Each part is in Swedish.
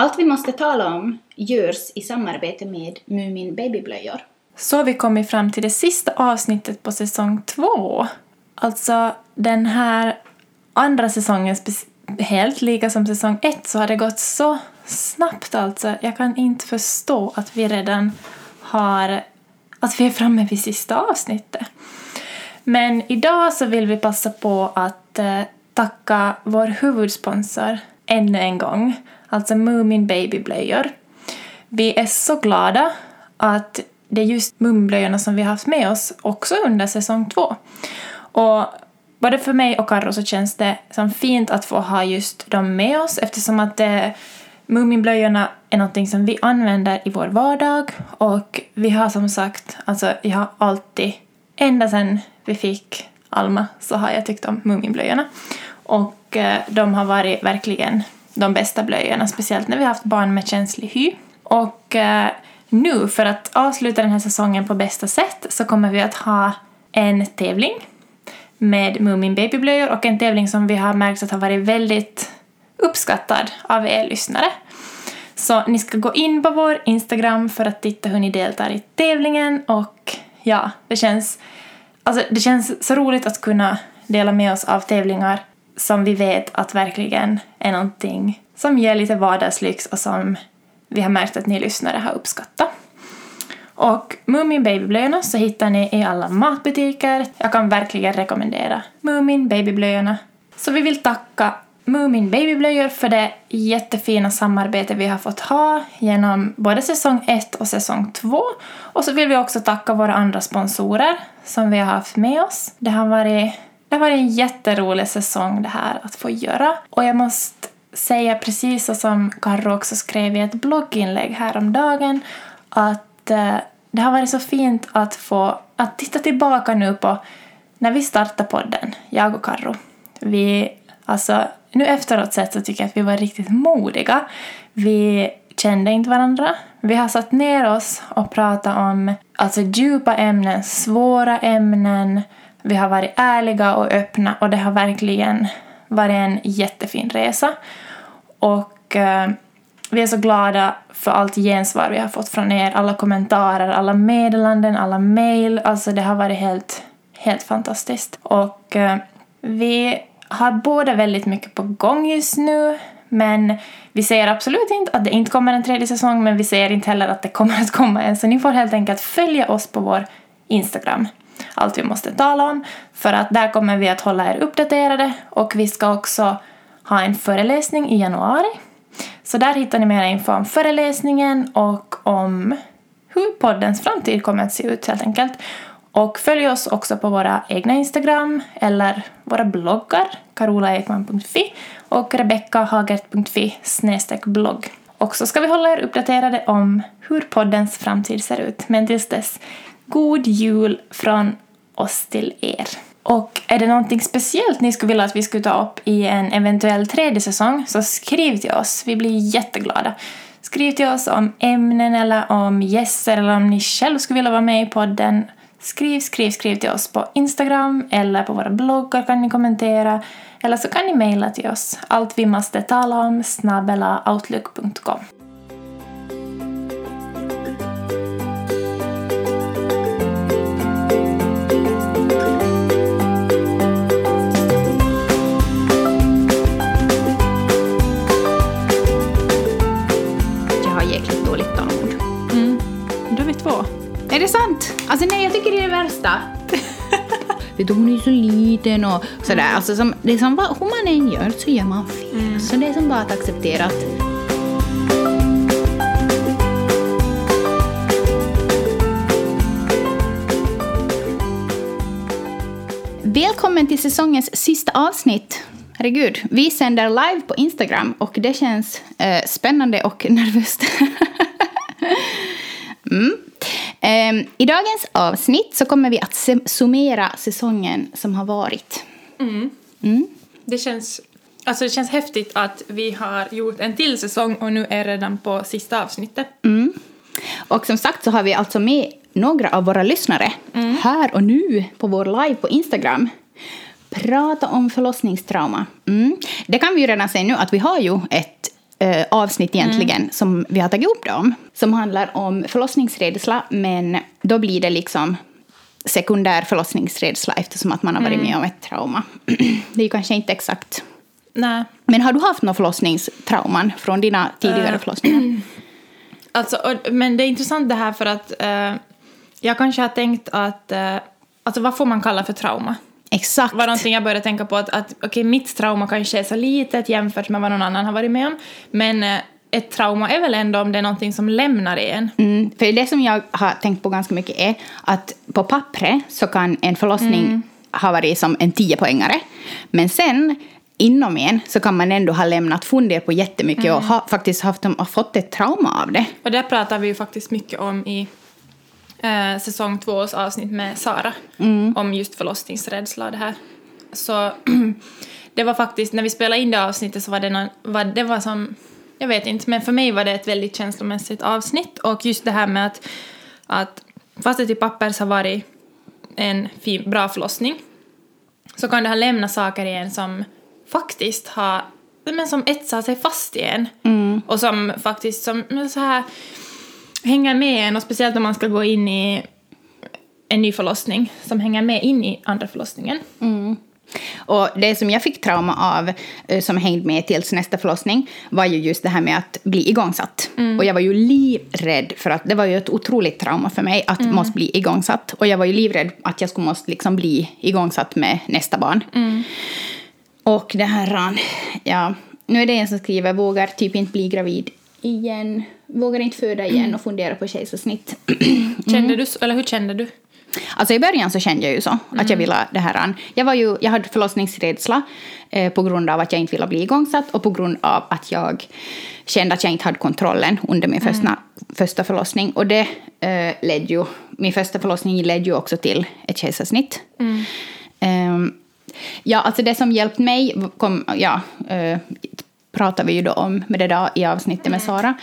Allt vi måste tala om görs i samarbete med Mumin Babyblöjor. Så har vi kommit fram till det sista avsnittet på säsong två. Alltså den här andra säsongen, helt lika som säsong ett, så har det gått så snabbt alltså. Jag kan inte förstå att vi redan har... Att vi är framme vid sista avsnittet. Men idag så vill vi passa på att eh, tacka vår huvudsponsor ännu en gång, alltså Moomin Babyblöjor. Vi är så glada att det är just mumblöjorna som vi har haft med oss också under säsong två. Och både för mig och Karro så känns det som fint att få ha just dem med oss eftersom att eh, Muminblöjorna är någonting som vi använder i vår vardag och vi har som sagt, alltså jag har alltid, ända sedan vi fick Alma så har jag tyckt om Muminblöjorna. Och eh, de har varit verkligen de bästa blöjorna, speciellt när vi har haft barn med känslig hy. Och eh, nu, för att avsluta den här säsongen på bästa sätt, så kommer vi att ha en tävling med Moomin Babyblöjor och en tävling som vi har märkt att har varit väldigt uppskattad av er lyssnare. Så ni ska gå in på vår Instagram för att titta hur ni deltar i tävlingen och ja, det känns, alltså det känns så roligt att kunna dela med oss av tävlingar som vi vet att verkligen är någonting som ger lite vardagslyx och som vi har märkt att ni lyssnare har uppskattat. Och Mumin Babyblöjorna så hittar ni i alla matbutiker. Jag kan verkligen rekommendera Mumin Babyblöjorna. Så vi vill tacka Mumin Babyblöjor för det jättefina samarbete vi har fått ha genom både säsong 1 och säsong 2. Och så vill vi också tacka våra andra sponsorer som vi har haft med oss. Det har varit, det har varit en jätterolig säsong det här att få göra. Och jag måste säga precis så som Karro också skrev i ett blogginlägg häromdagen att eh, det har varit så fint att få att titta tillbaka nu på när vi startade podden, jag och Karro. Vi, alltså, nu efteråt sett så tycker jag att vi var riktigt modiga. Vi kände inte varandra. Vi har satt ner oss och pratat om alltså, djupa ämnen, svåra ämnen. Vi har varit ärliga och öppna och det har verkligen varit en jättefin resa. Och eh, vi är så glada för allt gensvar vi har fått från er, alla kommentarer, alla meddelanden, alla mejl. Alltså det har varit helt, helt fantastiskt. Och eh, vi har båda väldigt mycket på gång just nu. Men vi säger absolut inte att det inte kommer en tredje säsong, men vi säger inte heller att det kommer att komma en. Så ni får helt enkelt följa oss på vår Instagram. Allt vi måste tala om. För att där kommer vi att hålla er uppdaterade. Och vi ska också ha en föreläsning i januari. Så där hittar ni mer info om föreläsningen och om hur poddens framtid kommer att se ut helt enkelt. Och följ oss också på våra egna Instagram eller våra bloggar, karolaekman.fi och rebeccahagert.fi blogg. Och så ska vi hålla er uppdaterade om hur poddens framtid ser ut. Men tills dess, god jul från oss till er. Och är det någonting speciellt ni skulle vilja att vi skulle ta upp i en eventuell tredje säsong så skriv till oss. Vi blir jätteglada. Skriv till oss om ämnen eller om gäster eller om ni själv skulle vilja vara med i podden. Skriv, skriv, skriv till oss på Instagram eller på våra bloggar kan ni kommentera. Eller så kan ni mejla till oss. Allt vi måste tala om snabbela Du, hon är så liten och sådär. Alltså, som, det är som hur man än gör så gör man fel. Så det är som bara att acceptera att Välkommen till säsongens sista avsnitt. Herregud, vi sänder live på Instagram och det känns eh, spännande och nervöst. mm. Ehm, I dagens avsnitt så kommer vi att summera säsongen som har varit. Mm. Det känns, alltså det känns häftigt att vi har gjort en till säsong och nu är redan på sista avsnittet. Mm. Och som sagt så har vi alltså med några av våra lyssnare här och nu på vår live på Instagram. Prata om förlossningstrauma. Mm. Det kan vi ju redan säga nu att vi har ju ett eh, avsnitt egentligen som vi har tagit upp det om. Som handlar om förlossningsrädsla, men då blir det liksom sekundär förlossningsrädsla eftersom att man har varit med om ett trauma. det är ju kanske inte exakt. Nej. Men har du haft några förlossningstrauman från dina tidigare Eh. förlossningar? Alltså, och, men det är intressant det här för att eh, jag kanske har tänkt att... Eh, alltså vad får man kalla för trauma? Exakt. var någonting jag började tänka på att, att okej, mitt trauma kanske är så litet jämfört med vad någon annan har varit med om. Men eh, ett trauma är väl ändå om det är någonting som lämnar en. Mm, för det som jag har tänkt på ganska mycket är att på pappret så kan en förlossning Mm. ha varit som en 10-poängare. Men sen inom en så kan man ändå ha lämnat funder på jättemycket Mm. och ha, faktiskt haft, har fått ett trauma av det. Och det pratar vi ju faktiskt mycket om i eh, säsong tvås avsnitt med Sara. Om just förlossningsrädsla och det här. Så det var faktiskt, när vi spelade in det avsnittet så var det, någon, var, det var som, jag vet inte, men för mig var det ett väldigt känslomässigt avsnitt. Och just det här med att, att fast det till pappers har varit en fin, bra förlossning så kan det ha lämnat saker i en som faktiskt har men som etsar sig fast i en. Och som faktiskt som så här hänger med en och speciellt om man ska gå in i en ny förlossning som hänger med in i andra förlossningen. Och det som jag fick trauma av, eh, som hängde med tills nästa förlossning, var ju just det här med att bli igångsatt. Och jag var ju livrädd, för att det var ju ett otroligt trauma för mig att måste bli igångsatt. Och jag var ju livrädd att jag skulle måste liksom bli igångsatt med nästa barn. Och det här, ja, nu är det en som skriver, vågar typ inte bli gravid igen, vågar inte föda igen och fundera på kejsarsnitt. Kände du, så- eller hur kände du? Alltså i början så kände jag ju så, att jag ville det här an. Jag, var ju, jag hade förlossningsrädsla eh, på grund av att jag inte ville bli igångsatt och på grund av att jag kände att jag inte hade kontrollen under min första, första förlossning. Och det eh, ledde ju, min första förlossning ledde ju också till ett kejsarsnitt. Ehm, ja, alltså det som hjälpt mig kom, ja, eh, pratar vi ju då om med det där i avsnittet med Sara.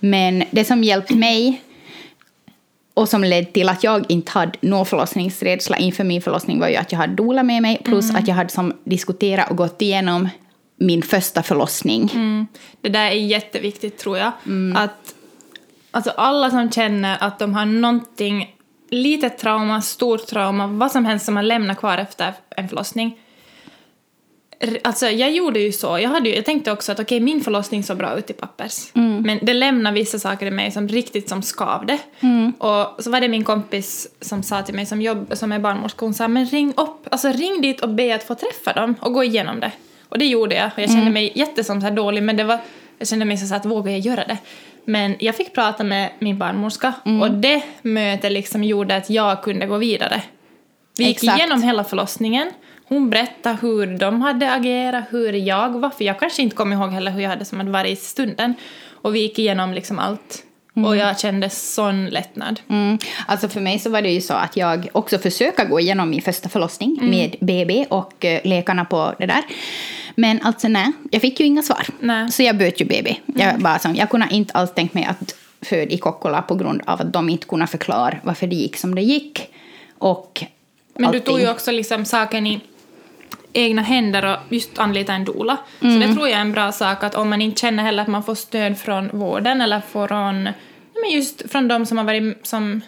Men det som hjälpt mig och som ledde till att jag inte hade någon förlossningsrädsla inför min förlossning var ju att jag hade doula med mig plus att jag hade som diskuterat och gått igenom min första förlossning. Det där är jätteviktigt tror jag. Att alltså alla som känner att de har någonting, litet trauma, stort trauma, vad som helst som man lämnar kvar efter en förlossning. Alltså jag gjorde ju så, jag, hade ju, jag tänkte också att okej min förlossning såg bra ut i pappers. Men det lämnar vissa saker i mig som riktigt som skavde. Och så var det min kompis som sa till mig som, jobb, som är barnmorska, hon sa men ring upp, alltså ring dit och be att få träffa dem och gå igenom det. Och det gjorde jag och jag kände mig jättesom så här dålig men det var, jag kände mig så att vågar jag göra det? Men jag fick prata med min barnmorska och det mötet liksom gjorde att jag kunde gå vidare. Vi gick Exakt. igenom hela förlossningen. Hon berättade hur de hade agerat, hur jag var, för jag kanske inte kom ihåg heller hur jag hade som hade varit i stunden. Och vi gick igenom liksom allt. Och jag kände sån lättnad. Mm. Alltså för mig så var det ju så att jag också försöka gå igenom min första förlossning med BB och eh, läkarna på det där. Men alltså nej, jag fick ju inga svar. Nej. Så jag böt ju BB. Jag, bara som, jag kunde inte alls tänkt mig att föda i Kokkola på grund av att de inte kunde förklara varför det gick som det gick. Och Men du allting. tog ju också liksom saken i egna händer och just anlita en doula. Så det tror jag är en bra sak att om man inte känner heller att man får stöd från vården eller från, men just från de som har varit som,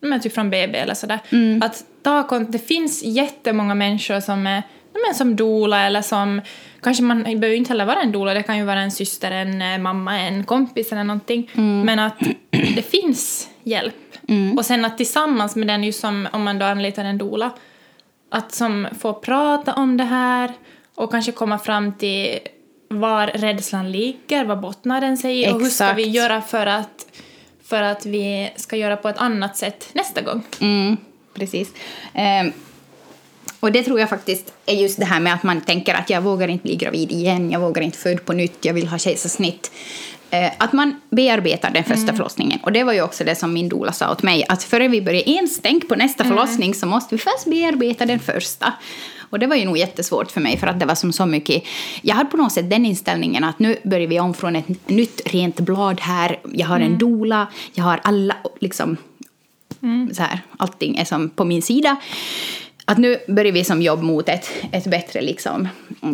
men typ från BB eller sådär. Att ta det finns jättemånga människor som är men som doula eller som, kanske man behöver inte heller vara en doula, det kan ju vara en syster, en eh, mamma, en kompis eller någonting. Men att det finns hjälp. Och sen att tillsammans med den, just som om man då anlitar en doula, att som få prata om det här och kanske komma fram till var rädslan ligger, vad bottnar den sig i och hur ska vi göra för att, för att vi ska göra på ett annat sätt nästa gång. Mm, precis. Ehm, och det tror jag faktiskt är just det här med att man tänker att jag vågar inte bli gravid igen, jag vågar inte föda på nytt, jag vill ha kejsarsnitt. Eh, att man bearbetar den första förlossningen. Och det var ju också det som min doula sa åt mig, att före vi börjar ens tänka på nästa förlossning så måste vi först bearbeta den första. Och det var ju nog jättesvårt för mig för att det var som så mycket... Jag hade på något sätt den inställningen att nu börjar vi om från ett nytt rent blad här. Jag har en doula, jag har alla liksom så här, allting är som på min sida. Att nu börjar vi som jobb mot ett, ett bättre, liksom,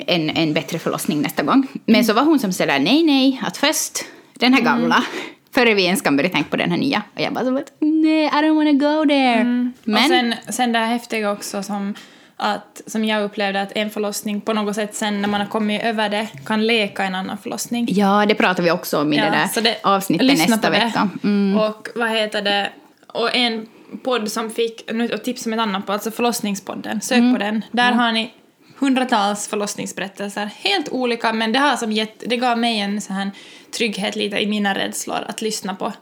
en, en bättre förlossning nästa gång. Men så var hon som sådär, nej, nej, att först den här gamla, före vi ens kan börja tänka på den här nya. Och jag bara så nej, I don't wanna go there. Men, Och sen, sen det här häftiga också som, att, som jag upplevde att en förlossning på något sätt sen när man har kommit över det kan leka en annan förlossning. ja, det pratar vi också om i det där det- avsnittet nästa vecka. Mm. Och vad heter det, och en podd som fick, nu och tips om ett annat på, alltså förlossningspodden, sök Mm. på den. Där har ni hundratals förlossningsberättelser, helt olika, men det har som gett, det gav mig en sån här trygghet lite i mina rädslor att lyssna på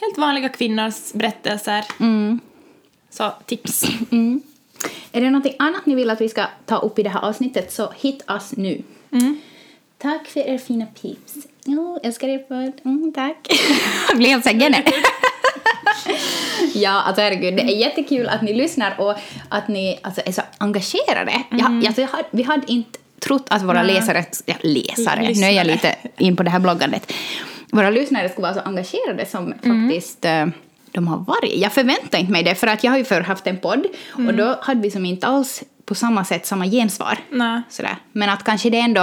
helt vanliga kvinnors berättelser. Mm. Så tips. Är det något annat ni vill att vi ska ta upp i det här avsnittet så hit oss nu. Mm. Tack för er fina tips. Jo, älskar er podd. Mm, tack. Jag blev helt sängen. ja, alltså herregud, det är jättekul att ni lyssnar och att ni alltså, är så engagerade. Jag, alltså, jag hade, vi hade inte trott att våra Nej. läsare, ja, läsare, nu är Lyssnare. jag lite in på det här bloggandet, våra lyssnare skulle vara så engagerade som faktiskt eh, de har varit. Jag förväntar inte mig det, för att jag har ju förr haft en podd och då hade vi som inte alls på samma sätt samma gensvar. Nej. Sådär. Men att kanske det ändå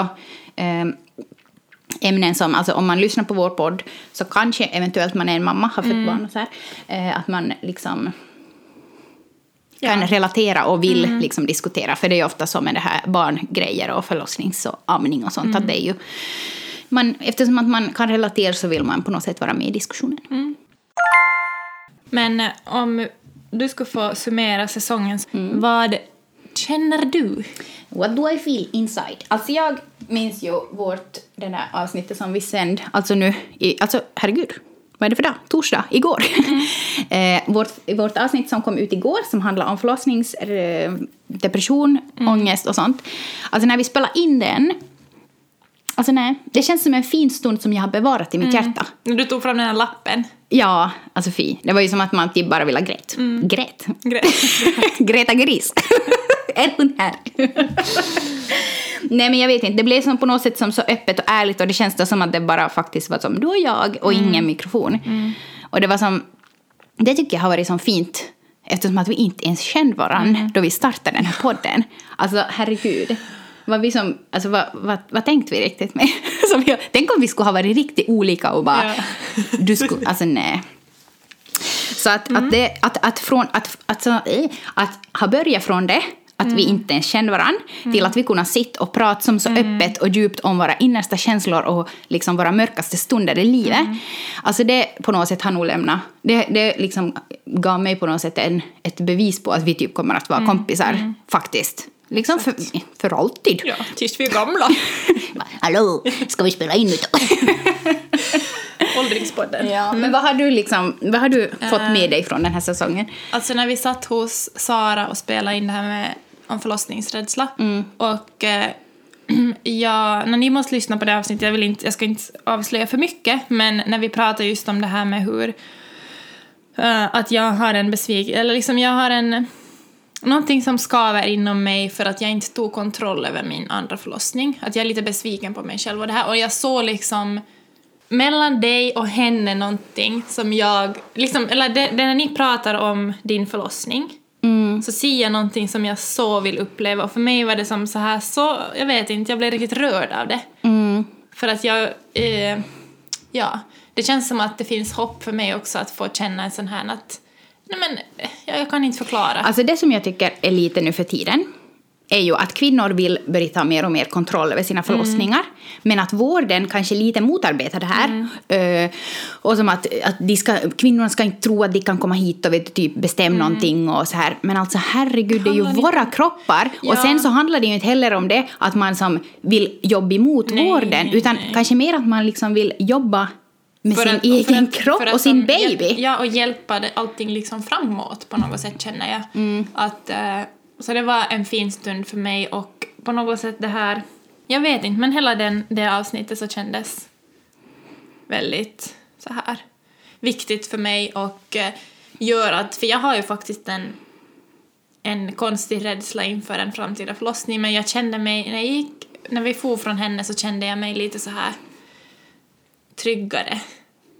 eh, ämnen som, alltså om man lyssnar på vår podd så kanske eventuellt man är en mamma, har fött barn och så här, eh, att man liksom kan Ja. relatera och vill liksom diskutera. För det är ju ofta så med det här barngrejer och förlossnings och amning och sånt. Att det är ju, man, eftersom att man kan relatera så vill man på något sätt vara med i diskussionen. Men eh, om du skulle få summera säsongen, Mm. vad känner du? What do I feel inside? Alltså jag minns ju vårt, den här avsnittet som vi sände, alltså nu, i, alltså herregud, vad är det för dag? Torsdag, igår. eh, vårt, vårt avsnitt som kom ut igår som handlar om förlossnings, eh, depression, ångest och sånt. Alltså när vi spelade in den, alltså nej, det känns som en fin stund som jag har bevarat i mitt hjärta. När du tog fram den här lappen. Ja, alltså fy. Det var ju som att man typ bara ville ha grät. Grät. Gre- Greta Gris. är hon här? Nej men jag vet inte, det blev som på något sätt som så öppet och ärligt och det känns då som att det bara faktiskt var som du och jag och ingen mikrofon. Och det var som, det tycker jag har varit så fint eftersom att vi inte ens kände varandra då vi startade den här podden. Alltså herregud. Vad vi som, alltså, vad, vad, vad tänkte vi riktigt med? Som jag, tänk om vi skulle ha varit riktigt olika och bara... Ja. Du skulle, alltså nej. Så att, att, det, att, att, från, att, att, så, eh, att ha börjat från det, att vi inte ens kände varandra, till att vi kunde sitta och prata som så öppet och djupt om våra innersta känslor och liksom våra mörkaste stunder i livet. Alltså det på något sätt har nog lämnat, det, det liksom gav mig på något sätt en, ett bevis på att vi typ kommer att vara kompisar, faktiskt. Liksom för, för alltid. ja, tills vi är gamla. Hallå, ska vi spela in nu då? Åldringspodden. Ja, men vad har du, liksom, vad har du fått med dig från den här säsongen? Alltså när vi satt hos Sara och spelade in det här med om förlossningsrädsla. Och eh, ja, när ni måste lyssna på det avsnittet, jag, vill inte, jag ska inte avslöja för mycket, men när vi pratar just om det här med hur eh, att jag har en besvikelse, eller liksom jag har en någonting som skaver inom mig för att jag inte tog kontroll över min andra förlossning. Att jag är lite besviken på mig själv och det här. Och jag såg liksom mellan dig och henne någonting som jag, liksom, eller det, det när ni pratar om din förlossning så ser jag någonting som jag så vill uppleva och för mig var det som så här, så, jag vet inte, jag blev riktigt rörd av det. För att jag, eh, ja, det känns som att det finns hopp för mig också att få känna en sån här att, nej men, jag, jag kan inte förklara. Alltså det som jag tycker är lite nu för tiden är ju att kvinnor vill börja ta mer och mer kontroll över sina förlossningar. Men att vården kanske lite motarbetar det här. Eh, och som att, att de ska, kvinnorna ska inte tro att de kan komma hit och vet, typ bestämma någonting och så här. Men alltså herregud, det är ju våra kroppar. Och Ja. sen så handlar det ju inte heller om det att man som vill jobba emot Nej, vården. Utan nej. kanske mer att man liksom vill jobba med sin att- egen att- kropp och sin baby. Ja, och hjälpa det, allting liksom framåt på något sätt känner jag. Mm. Att, eh, så det var en fin stund för mig och på något sätt det här, jag vet inte, men hela den, det avsnittet så kändes väldigt så här viktigt för mig och eh, gör att, för jag har ju faktiskt en en konstig rädsla inför en framtida förlossning men jag kände mig, när jag gick, när vi for från henne så kände jag mig lite så här tryggare.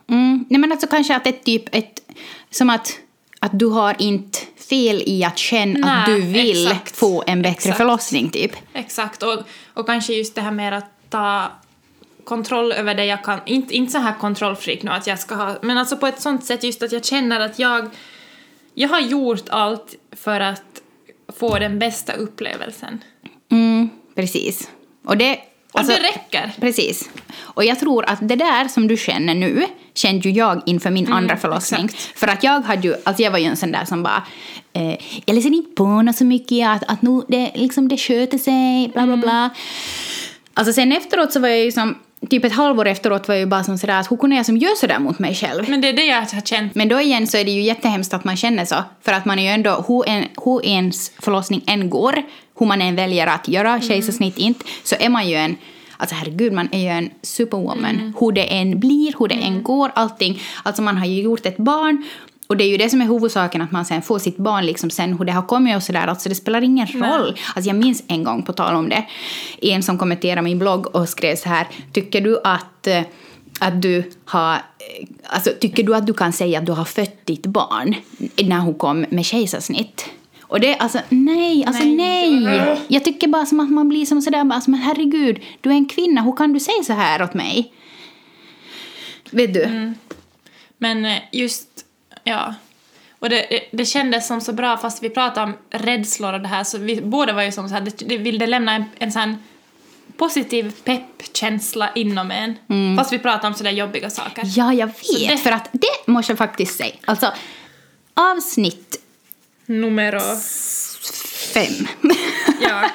Mm. Nej men alltså kanske att det är typ ett, som att, att du har inte fel i att känna att Nej, du vill exakt. få en bättre Exakt. förlossning typ. Exakt, och, och kanske just det här med att ta kontroll över det jag kan, inte, inte så här kontrollfreak nu att jag ska ha, men alltså på ett sånt sätt just att jag känner att jag, jag har gjort allt för att få den bästa upplevelsen. Mm, precis. Och det, alltså, och det räcker. Precis. Och jag tror att det där som du känner nu kände ju jag inför min andra förlossning. Mm, exakt. För att jag hade ju, alltså jag var ju en sån där som bara, eh, jag läser inte på något så mycket, att, att nu, det, liksom, det sköter sig, bla Mm. bla bla. Alltså sen efteråt så var jag ju som, typ ett halvår efteråt var jag ju bara som sådär att hur kunde jag som gör sådär mot mig själv? Men det är det jag har känt. Men då igen så är det ju jättehemskt att man känner så. För att man är ju ändå, hur, en, hur ens förlossning än går, hur man än väljer att göra kejsarsnitt inte, så är man ju en, alltså herregud, man är ju en superwoman. Hur det än blir, hur det än går, allting. Alltså man har ju gjort ett barn. Och det är ju det som är huvudsaken, att man sen får sitt barn liksom sen hur det har kommit och sådär. Alltså det spelar ingen roll. Alltså jag minns en gång, på tal om det, en som kommenterade min blogg och skrev så här, tycker du att eh, att du har, eh, alltså tycker du att du kan säga att du har fött ditt barn när hon kom med kejsarsnitt? Och det, alltså nej, alltså nej. Nej. Jag tycker bara som att man blir som sådär, bara som att herregud, du är en kvinna, hur kan du säga så här åt mig? Vet du? Men eh, just, ja. Och det, det- det kändes som så bra, fast vi pratade om rädslor och det här, så vi båda var ju som så här, det, det ville lämna en, en sån positiv peppkänsla inom en. Fast vi pratade om sådär jobbiga saker. Ja, jag vet. För att det måste jag faktiskt säga. Alltså, avsnitt Numero... fem. Ja.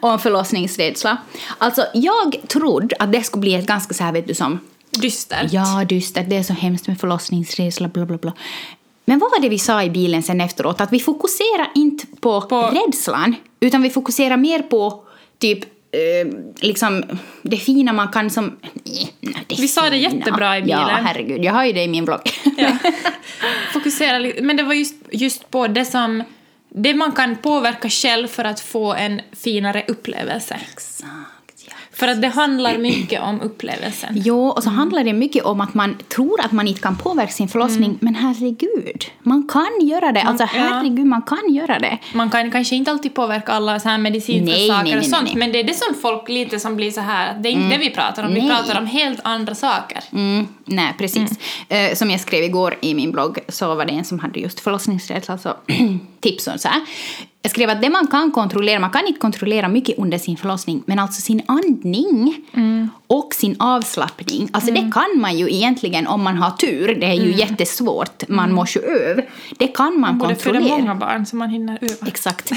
om förlossningsrädsla. Alltså, jag trodde att det skulle bli ett ganska så här, vet du, som Dystert. Ja, dystert, det är så hemskt med förlossningsrädsla, bla bla bla. Men vad var det vi sa i bilen sen efteråt? Att vi fokuserar inte på, På- rädslan, utan vi fokuserar mer på typ eh, liksom det fina man kan som... Vi sa det jättebra i bilen. Ja, herregud, jag har ju det i min blogg. Ja. Fokusera. Men det var just, just på det som... Det man kan påverka själv för att få en finare upplevelse. Exakt. För att det handlar mycket om upplevelsen. Jo, och så handlar det mycket om att man tror att man inte kan påverka sin förlossning, men herregud, man kan göra det. Alltså Mm. ja. herregud, man kan göra det. Man kan kanske inte alltid påverka alla så här medicinska Nej, saker nej, nej, och sånt, men det är det som folk lite som blir så här, det är inte det vi pratar om, vi pratar om helt andra saker. Mm, nej, precis. Eh, som jag skrev igår i min blogg så var det en som hade just förlossningsrädsla, alltså tips och så här. Jag skrev att det man kan kontrollera, man kan inte kontrollera mycket under sin förlossning, men alltså sin andning. Mm och sin avslappning, alltså det kan man ju egentligen om man har tur, det är ju jättesvårt, man måste ju öva, det kan man Borde föda kontrollera. många barn så man hinner öva. Exakt.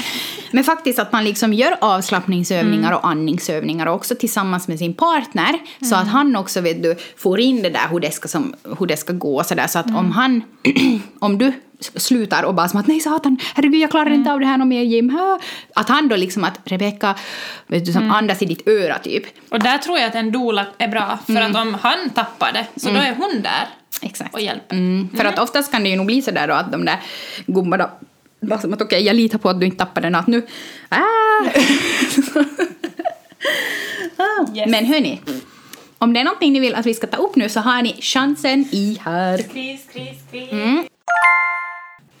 Men faktiskt att man liksom gör avslappningsövningar och andningsövningar också tillsammans med sin partner. Så att han också vet du, får in det där hur det ska, som, hur det ska gå. Så, där. så att om han, om du slutar och bara som att nej satan, herregud jag klarar inte av det här något mer Jim. Hö." Att han då liksom att Rebecka, vet du, som andas i ditt öra typ. Och där tror jag att en doula är bra, för Mm. att om han tappar det, så då är hon där Exakt. och hjälper. Mm, för att oftast kan det ju nog bli så där då att de där gubbarna bara som att okej, jag litar på att du inte tappar den natt nu. Ah! ah. Yes. Men hörni, om det är någonting ni vill att vi ska ta upp nu så har ni chansen i här. Kris, kris. Mm.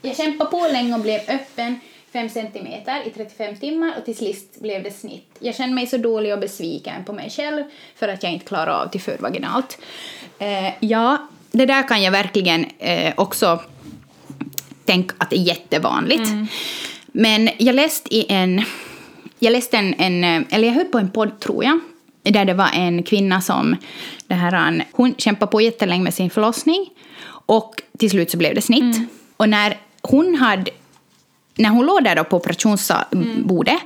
Jag kämpade på länge och blev öppen 5 centimeter i 35 timmar och till sist blev det snitt. Jag känner mig så dålig och besviken på mig själv för att jag inte klarar av till förvaginalt. Eh, ja, det där kan jag verkligen eh, också tänka att det är jättevanligt. Men jag läste i en... Jag läste en, en... Eller jag hörde på en podd, tror jag, där det var en kvinna som... Det här, hon kämpade på jättelänge med sin förlossning och till slut så blev det snitt. Och när hon hade när hon låg där då på operationsbordet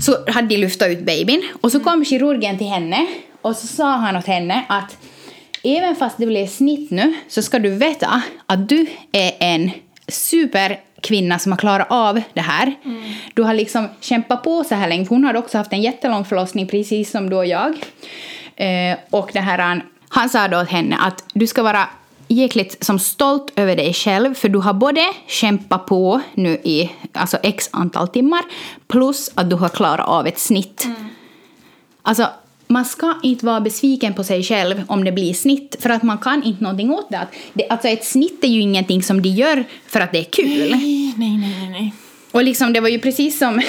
så hade de lyft ut babyn och så kom kirurgen till henne och så sa han åt henne att även fast det blev snitt nu så ska du veta att du är en superkvinna som har klarat av det här. Du har liksom kämpat på så här länge. Hon hade också haft en jättelång förlossning precis som du och jag. Eh, och det här, han, han sa då åt henne att du ska vara jäkligt som stolt över dig själv för du har både kämpat på nu i alltså x antal timmar plus att du har klarat av ett snitt. Alltså, man ska inte vara besviken på sig själv om det blir snitt, för att man kan inte någonting åt det alltså ett snitt är ju ingenting som de gör för att det är kul. Nej, nej, nej, nej. Och liksom, det var ju precis som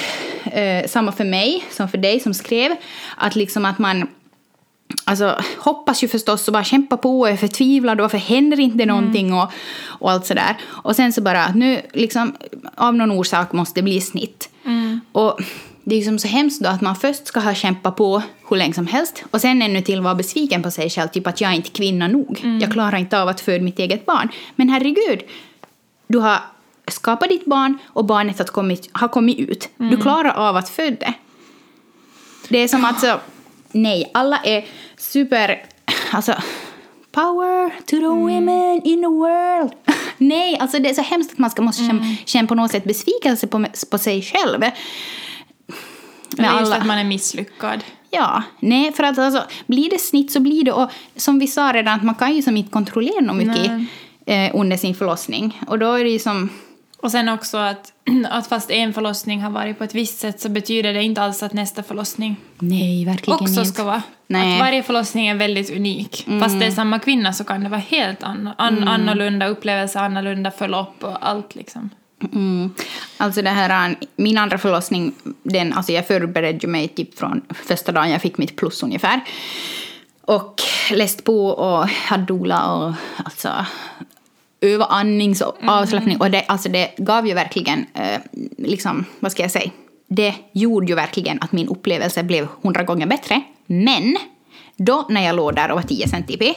eh, samma för mig som för dig som skrev, att liksom att man Alltså, hoppas ju förstås och bara kämpa på och är förtvivlad och varför händer inte Mm. någonting och, och allt sådär. Och sen så bara nu liksom av någon orsak måste det bli snitt. Mm. Och det är ju som så hemskt då att man först ska ha kämpat på hur länge som helst och sen ännu till vara besviken på sig själv, typ att jag är inte kvinna nog. Mm. Jag klarar inte av att föda mitt eget barn. Men herregud, du har skapat ditt barn och barnet har kommit, har kommit ut. Mm. Du klarar av att föda det. Det är som att så, nej, alla är super, alltså, power to the women in the world. nej, alltså det är så hemskt att man ska måste känna, känna på något sätt besvikelse på, på sig själv. Med Eller just alla- att man är misslyckad. Ja, nej, för att alltså, blir det snitt så blir det, och som vi sa redan, att man kan ju som inte kontrollera något mycket eh, under sin förlossning. Och då är det ju som, Och sen också att, att fast en förlossning har varit på ett visst sätt så betyder det inte alls att nästa förlossning nej, verkligen också inte. ska vara. Nej. Mm. Att varje förlossning är väldigt unik. Fast det är samma kvinna så kan det vara helt an, an, annorlunda upplevelse, annorlunda förlopp och allt liksom. Mm. Alltså det här, min andra förlossning, den, alltså jag förberedde mig typ från första dagen jag fick mitt plus ungefär. Och läst på och hade doula och alltså öva andnings och avslappning. Och det, alltså det gav ju verkligen, eh, liksom, vad ska jag säga, det gjorde ju verkligen att min upplevelse blev hundra gånger bättre. Men då när jag låg där och var 10 cm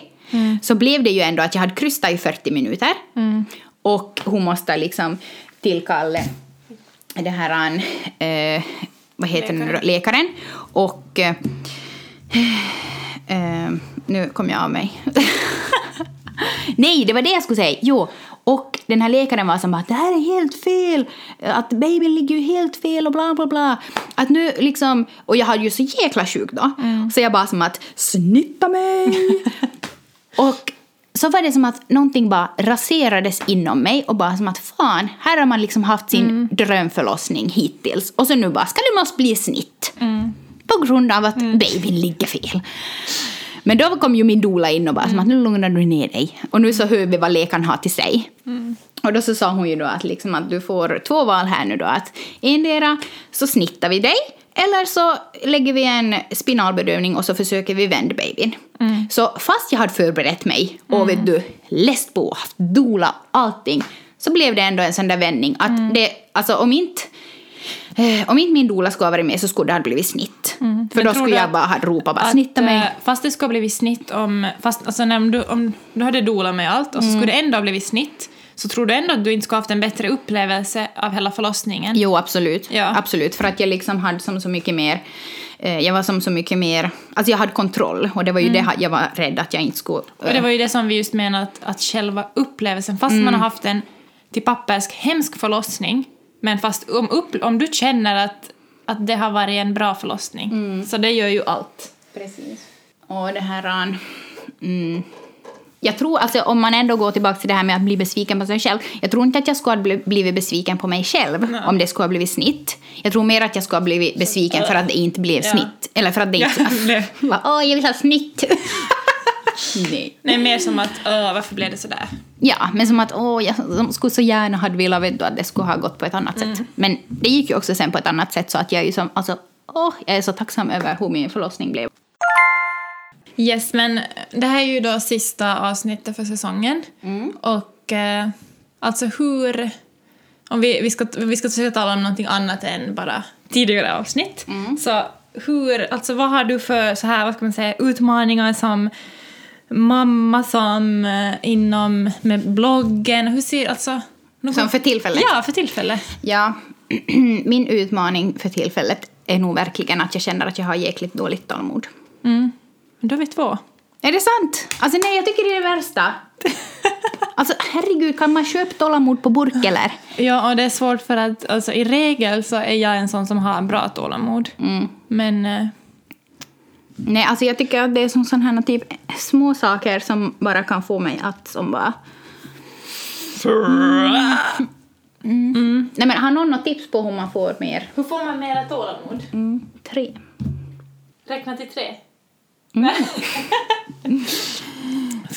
så blev det ju ändå att jag hade krystat i 40 minuter. Och hon måste liksom tillkalla det här, eh, vad heter det nu läkaren. Och eh, eh, nu kom jag av mig. Nej, det var det jag skulle säga. Jo, och den här läkaren var som bara det här är helt fel, att babyn ligger ju helt fel och bla bla bla. Att nu liksom, och jag hade ju så jäkla sjuk då, så jag bara som att snitta mig. och så var det som att någonting bara raserades inom mig och bara som att fan, här har man liksom haft sin drömförlossning hittills och så nu bara ska det måste bli snitt. På grund av att babyn ligger fel. Men då kom ju min doula in och bara som att nu lugnar du ner dig. Och nu så hör vi vad läkaren har till sig. Och då så sa hon ju då att, liksom att du får två val här nu då. Att endera så snittar vi dig eller så lägger vi en spinalbedövning och så försöker vi vända babyn. Så fast jag hade förberett mig och vet du, läst på, haft doula, allting. Så blev det ändå en sån där vändning att det, alltså om inte om inte min doula skulle ha varit med så skulle det ha blivit snitt. För Men då skulle jag bara ha ropat bara snitta mig. eh, Fast det skulle ha blivit snitt om... Fast, alltså, när du, om du hade dola med allt och så Mm. skulle det ändå ha blivit snitt så tror du ändå att du inte skulle ha haft en bättre upplevelse av hela förlossningen? Jo, absolut. Ja. Absolut, för att jag liksom hade som så mycket mer... Eh, jag var som så mycket mer... Alltså jag hade kontroll och det var ju det jag var rädd att jag inte skulle... Och det var ju det som vi just menade att, att själva upplevelsen, fast man har haft en till pappersk hemsk förlossning, men fast om, upp, om du känner att, att det har varit en bra förlossning, så det gör ju allt. Precis. Och det här... Mm, jag tror, alltså om man ändå går tillbaka till det här med att bli besviken på sig själv. Jag tror inte att jag skulle ha bli- blivit besviken på mig själv om det skulle ha blivit snitt. Jag tror mer att jag skulle ha blivit besviken för att det inte blev Ja. snitt. Eller för att det inte... Ja, det- Bara, Åh, jag vill ha snitt! Nej. Nej, mer som att åh, varför blev det sådär? Ja, men som att åh, jag skulle så gärna ha velat att det skulle ha gått på ett annat sätt. Men det gick ju också sen på ett annat sätt så att jag är ju som, alltså, åh, jag är så tacksam över hur min förlossning blev. Yes, men det här är ju då sista avsnittet för säsongen. Och eh, alltså hur... Om vi, vi, ska, vi ska försöka tala om någonting annat än bara tidigare avsnitt. Så hur, alltså vad har du för så här, vad ska man säga, utmaningar som mamma som eh, inom med bloggen? Hur ser, alltså... Som för tillfället. Ja, för tillfället. Ja, min utmaning för tillfället är nog verkligen att jag känner att jag har jäkligt dåligt tålamod. Mm. Då är vi två. Är det sant? Alltså nej, jag tycker det är det värsta. Alltså herregud, kan man köpa tålamod på burk eller? Ja, och det är svårt för att alltså, i regel så är jag en sån som har bra tålamod. Men eh, Nej, alltså jag tycker att det är som sådana här typ små saker som bara kan få mig att som bara... Mm. Nej men har någon något tips på hur man får mer? hur får man mera tålamod? Mm, tre. Räkna till tre.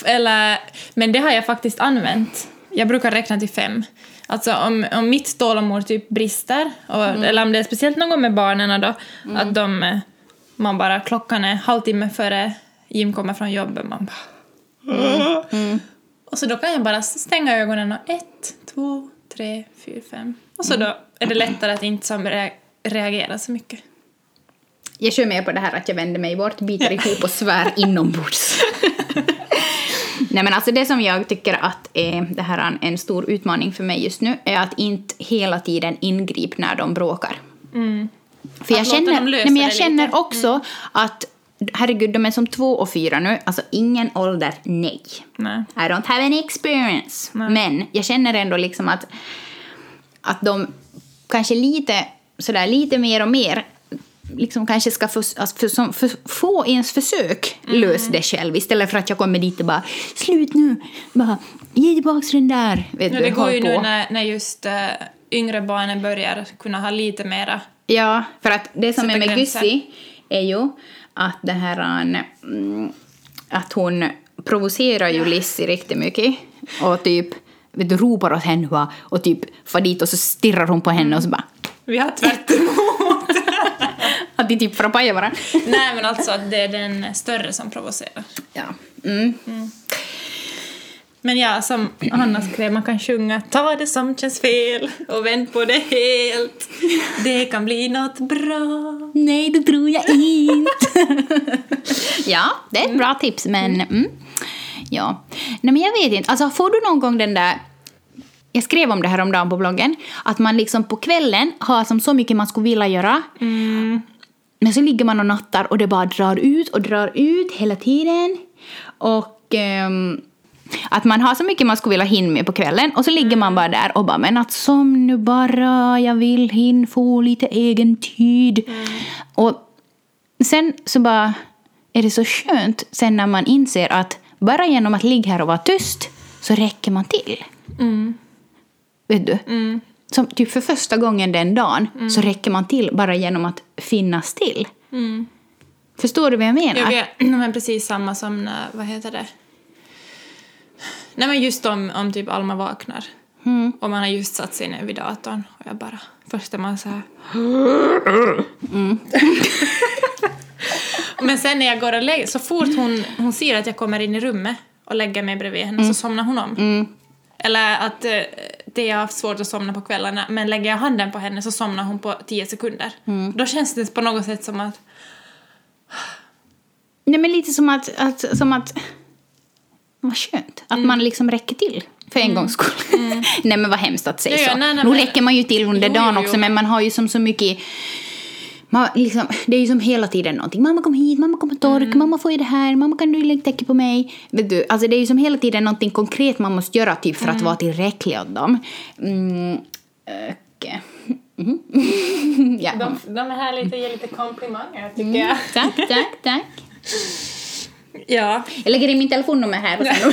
Eller, men det har jag faktiskt använt. Jag brukar räkna till fem. Alltså om, om mitt tålamod typ brister, och, eller om det är speciellt någon gång med barnen då, att de, eh, man bara, klockan är halvtimme före Jim kommer från jobbet, man bara... Och så då kan jag bara stänga ögonen och ett, två, tre, fyra, fem. Och så då är det lättare att inte reagera så mycket. Jag kör med på det här att jag vänder mig bort, biter ihop och svär inombords. Nej men alltså det som jag tycker att är det här är en stor utmaning för mig just nu är att inte hela tiden ingripa när de bråkar. För jag känner, nej, men jag känner lite. också att herregud, de är som två och fyra nu, alltså ingen ålder, nej. Nej. I don't have any experience. Men jag känner ändå liksom att, att de kanske lite, sådär, lite mer och mer liksom kanske ska få, alltså för, få ens försök lösa det själv istället för att jag kommer dit och bara slut nu, bara ge tillbaka den där. Vet Ja, du, det går ju på. nu när, när just äh, yngre barnen börjar kunna ha lite mera... Ja, för att det som Sätta är med. Gussi är ju att det här mm, att hon provocerar ju Lissi riktigt mycket och typ vet du, ropar åt henne va, och typ far dit och så stirrar hon på henne och så bara Vi har tvärt emot. att de typ får paja varandra. Nej, men alltså att det är den större som provocerar. Ja. Mm. Men ja, som Hanna skrev, man kan sjunga Ta det som känns fel och vänd på det helt. Det kan bli något bra. Nej, det tror jag inte. ja, det är ett bra tips, men... Mm. Ja. Nej, men jag vet inte. Alltså, får du någon gång den där... Jag skrev om det här om dagen på bloggen. Att man liksom på kvällen har som så mycket man skulle vilja göra. Men så ligger man och nattar och det bara drar ut och drar ut hela tiden. Och ehm, att man har så mycket man skulle vilja hinna med på kvällen och så ligger man bara där och bara men att som nu bara, jag vill hinna få lite egen tid. Och sen så bara är det så skönt sen när man inser att bara genom att ligga här och vara tyst så räcker man till. Vet du? Som typ för första gången den dagen så räcker man till bara genom att finnas till. Förstår du vad jag menar? Jag vet, men precis samma som när, vad heter det? Nej men just om, om typ Alma vaknar. Och man har just satt sig ner vid datorn och jag bara, först är man så här. men sen när jag går och lägger, så fort hon, hon ser att jag kommer in i rummet och lägger mig bredvid henne så somnar hon om. Eller att eh, det jag har haft svårt att somna på kvällarna men lägger jag handen på henne så somnar hon på 10 sekunder. Då känns det på något sätt som att Nej, men lite som att, att, som att vad skönt, att man liksom räcker till för en gångs skull. nej men vad hemskt att säga Ja, ja, så. nej, nej, nu men- räcker man ju till under Jo, dagen jo, också jo, men man har ju som så mycket man, liksom, det är ju som hela tiden någonting. Mamma kom hit, mamma kom och tork, Mm. mamma får ju det här, mamma kan du lägga täcke på mig. Vet du, alltså det är ju som hela tiden någonting konkret man måste göra typ för att Mm. vara tillräcklig åt dem. Mm, och, mhm. ja. De, de är här lite och ger lite komplimanger tycker Mm, jag. tack, tack, tack. Ja. Jag lägger in min telefonnummer här och sen...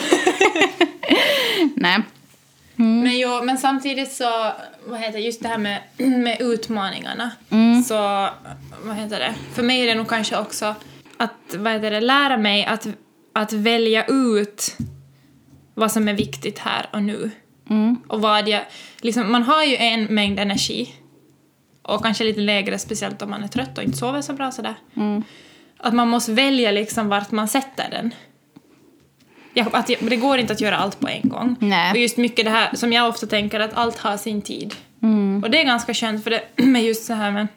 Nej. Men, jo, men samtidigt så, vad heter just det här med, med utmaningarna. Så, vad heter det, för mig är det nog kanske också att, vad heter det, lära mig att, att välja ut vad som är viktigt här och nu. Och vad jag, liksom, man har ju en mängd energi. Och kanske lite lägre, speciellt om man är trött och inte sover så bra sådär. Att man måste välja liksom vart man sätter den. Jag, att det går inte att göra allt på en gång. Nej. Och just mycket det här som jag ofta tänker att allt har sin tid. Och det är ganska skönt för det med just så här med,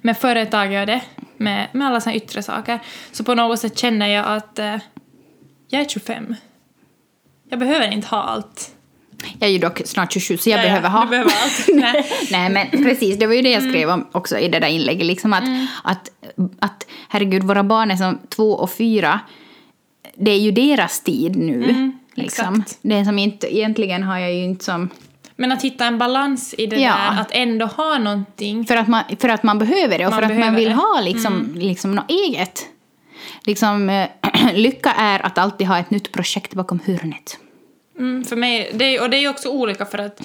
med företag och det, med, med alla såna yttre saker. Så på något sätt känner jag att eh, jag är 25. Jag behöver inte ha allt. Jag är ju dock snart 27 så jag Ja, ja, behöver ha. du behöver. Nej. Nej men precis, det var ju det jag skrev om också i det där inlägget. Liksom att, att, att herregud, våra barn är som två och fyra. Det är ju deras tid nu. liksom. exakt. Det som inte, egentligen har jag ju inte som... Men att hitta en balans i det Ja. där, att ändå ha någonting. För att man, för att man behöver det och Man för att man vill det. ha liksom, liksom något eget. Liksom, eh, lycka är att alltid ha ett nytt projekt bakom hörnet. Mm, för mig, det och det är ju också olika för att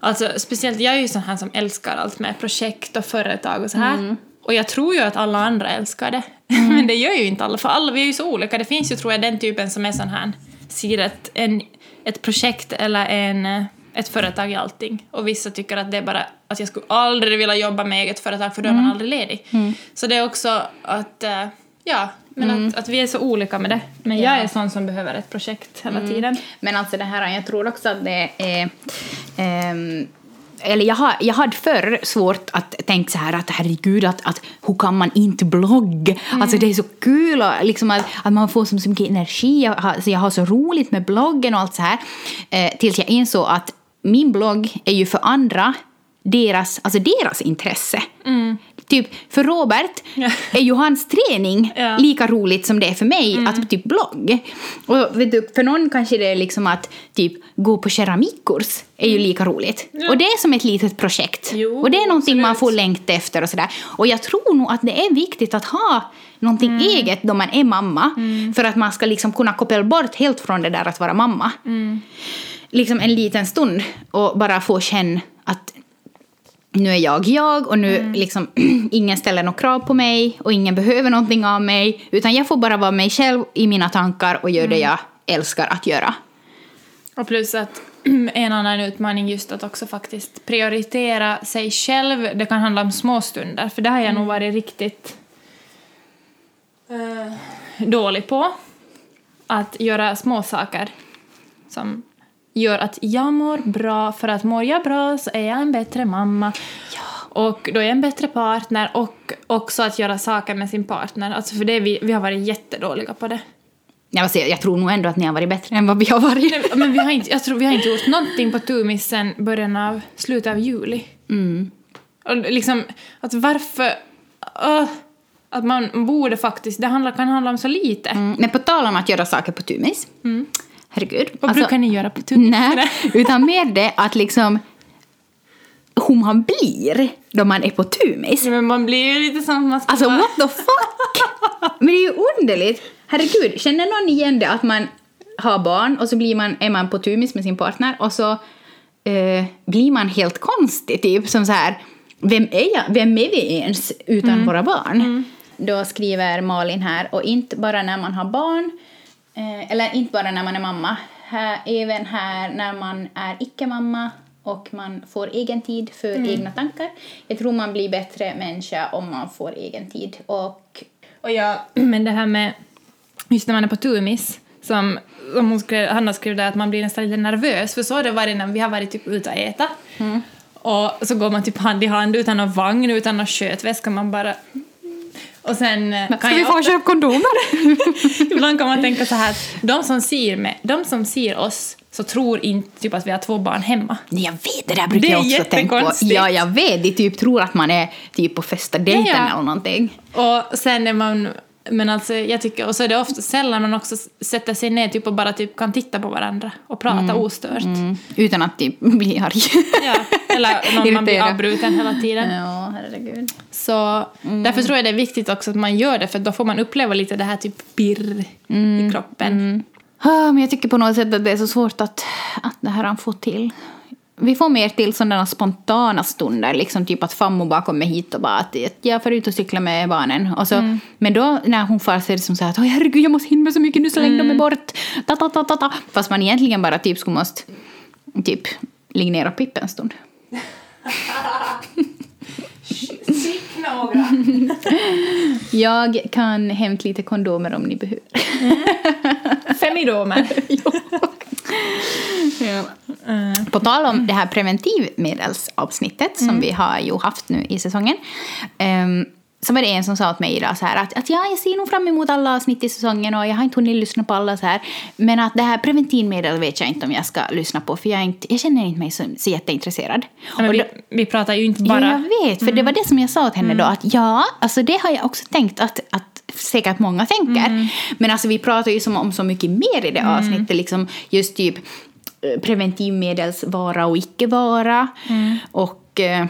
alltså, speciellt jag är ju sån här som älskar allt med projekt och företag och så här. Och jag tror ju att alla andra älskar det. Men det gör ju inte alla, för alla vi är ju så olika. Det finns ju tror jag den typen som är sån här, ser ett, en, ett projekt eller en, eh, ett företag i allting. Och vissa tycker att det är bara att jag skulle aldrig vilja jobba med eget företag för då är man aldrig ledig. Så det är också att, eh, ja, men att, att vi är så olika med det. Men jag är sån som behöver ett projekt hela tiden. Men alltså det här, jag tror också att det är... ehm, eller jag, har, jag hade förr svårt att tänka så här att herregud, att, att hur kan man inte blogga? Alltså det är så kul och liksom att, att man får så så mycket energi. Jag har, så jag har så roligt med bloggen och allt så här. Eh, tills jag insåg att min blogg är ju för andra deras, alltså deras intresse. Typ för Robert Ja. är ju hans träning Ja. lika roligt som det är för mig att typ blogg. Och vet du, för någon kanske det är liksom att typ gå på keramikkurs är ju lika roligt. Och det är som ett litet projekt. Jo, och det är någonting man absolut. får längta efter och sådär. Och jag tror nog att det är viktigt att ha någonting eget då man är mamma. För att man ska liksom kunna koppla bort helt från det där att vara mamma. Liksom en liten stund och bara få känna att nu är jag jag och nu liksom ingen ställer några krav på mig och ingen behöver någonting av mig utan jag får bara vara mig själv i mina tankar och göra det jag älskar att göra. Och plus att en annan utmaning just att också faktiskt prioritera sig själv. Det kan handla om små stunder, för det har jag nog varit riktigt eh, dålig på. Att göra små saker som gör att jag mår bra, för att mår jag bra så är jag en bättre mamma. Och då är jag en bättre partner och också att göra saker med sin partner. Alltså för det vi, vi har varit jättedåliga på det. Jag, säga, jag tror nog ändå att ni har varit bättre än vad vi har varit. Nej, Men vi har inte, jag tror vi har inte gjort någonting på Tumis sen början av, slutet av juli. Och liksom, att varför... öh, att man borde faktiskt, det handlar, kan handla om så lite. Mm, Men på tal om att göra saker på tumis. Herregud. Vad alltså- brukar ni göra på Tumis? Nej, utan mer det att liksom hur man blir då man är på tumis. Men man blir ju lite som man ska Alltså vara. what the fuck? Men det är ju underligt. Herregud, känner någon igen det att man har barn och så blir man, är man på tumis med sin partner och så eh, blir man helt konstig typ som så här vem är jag? Vem är vi ens utan våra barn? Då skriver Malin här och inte bara när man har barn eh, eller inte bara när man är mamma här, även här när man är icke-mamma och man får egen tid för egna tankar. Jag tror man blir bättre människa om man får egen tid. Och Och jag, men det här med, just när man är på Tumis, som, som hon skrev, Hanna skrev där att man blir nästan lite nervös, för så har det varit när vi har varit typ ute och äta. Och så går man typ hand i hand utan någon vagn, utan någon skötväska, man bara... Och sen eh, kan jag ofta- köpa kondomer? Ibland kan man tänka så här de som ser, med, de som ser oss så tror inte typ att vi har två barn hemma. Nej, jag vet, det där brukar Det är jag också tänka på. Ja, jag vet. De typ tror att man är typ på första dejten Ja, ja. eller någonting. Och sen är man... Men alltså, jag tycker, och så är det ofta sällan man också sätter sig ner typ och bara typ kan titta på varandra och prata ostört. Mm. Utan att typ bli arg. Ja, eller någon man blir avbruten hela tiden. ja, herregud. Så därför tror jag det är viktigt också att man gör det, för då får man uppleva lite det här typ pirr i kroppen. Ah, men jag tycker på något sätt att det är så svårt att, att det här han får till. Vi får mer till sådana spontana stunder, liksom typ att farmor bara kommer hit och bara att jag får ut och cykla med barnen. Och så, Men då när hon far så är det som så här att "Oj, herregud jag måste hinna med så mycket nu så länge de är bort. Ta, ta, ta, ta, ta. Fast man egentligen bara typ skulle måste typ ligga ner och pippa en stund. några. Jag kan hämta lite kondomer om ni behöver. Femidomer. På tal om det här preventivmedelsavsnittet som vi har ju haft nu i säsongen. Um, så var det en som sa åt mig idag så här att, att ja, jag ser nog fram emot alla avsnitt i säsongen och jag har inte hunnit lyssna på alla så här. Men att det här preventivmedel vet jag inte om jag ska lyssna på för jag, inte, jag känner inte mig så, så jätteintresserad. Men Och vi, då- vi pratar ju inte Ja, bara... jag vet, för det var det som jag sa åt henne då att ja, alltså det har jag också tänkt att, att säkert många tänker. Men alltså vi pratar ju som om så mycket mer i det avsnittet, liksom just typ eh, preventivmedelsvara och icke-vara. Och eh,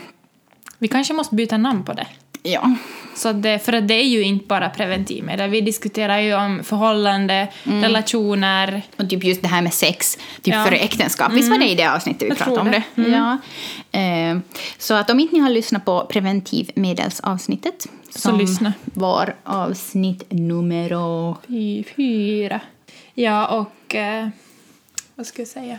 Vi kanske måste byta namn på det. Ja, Så det, för det är ju inte bara preventivmedel. Vi diskuterar ju om förhållande, Mm. relationer. och typ just det här med sex typ Ja. före äktenskap. Visst var det i det avsnittet vi Jag pratade om det? det. Ja. Eh, så att om inte ni har lyssnat på preventivmedelsavsnittet Så lyssna. var avsnitt nummer... Fy, fyra. Ja, och... Eh, vad ska jag säga?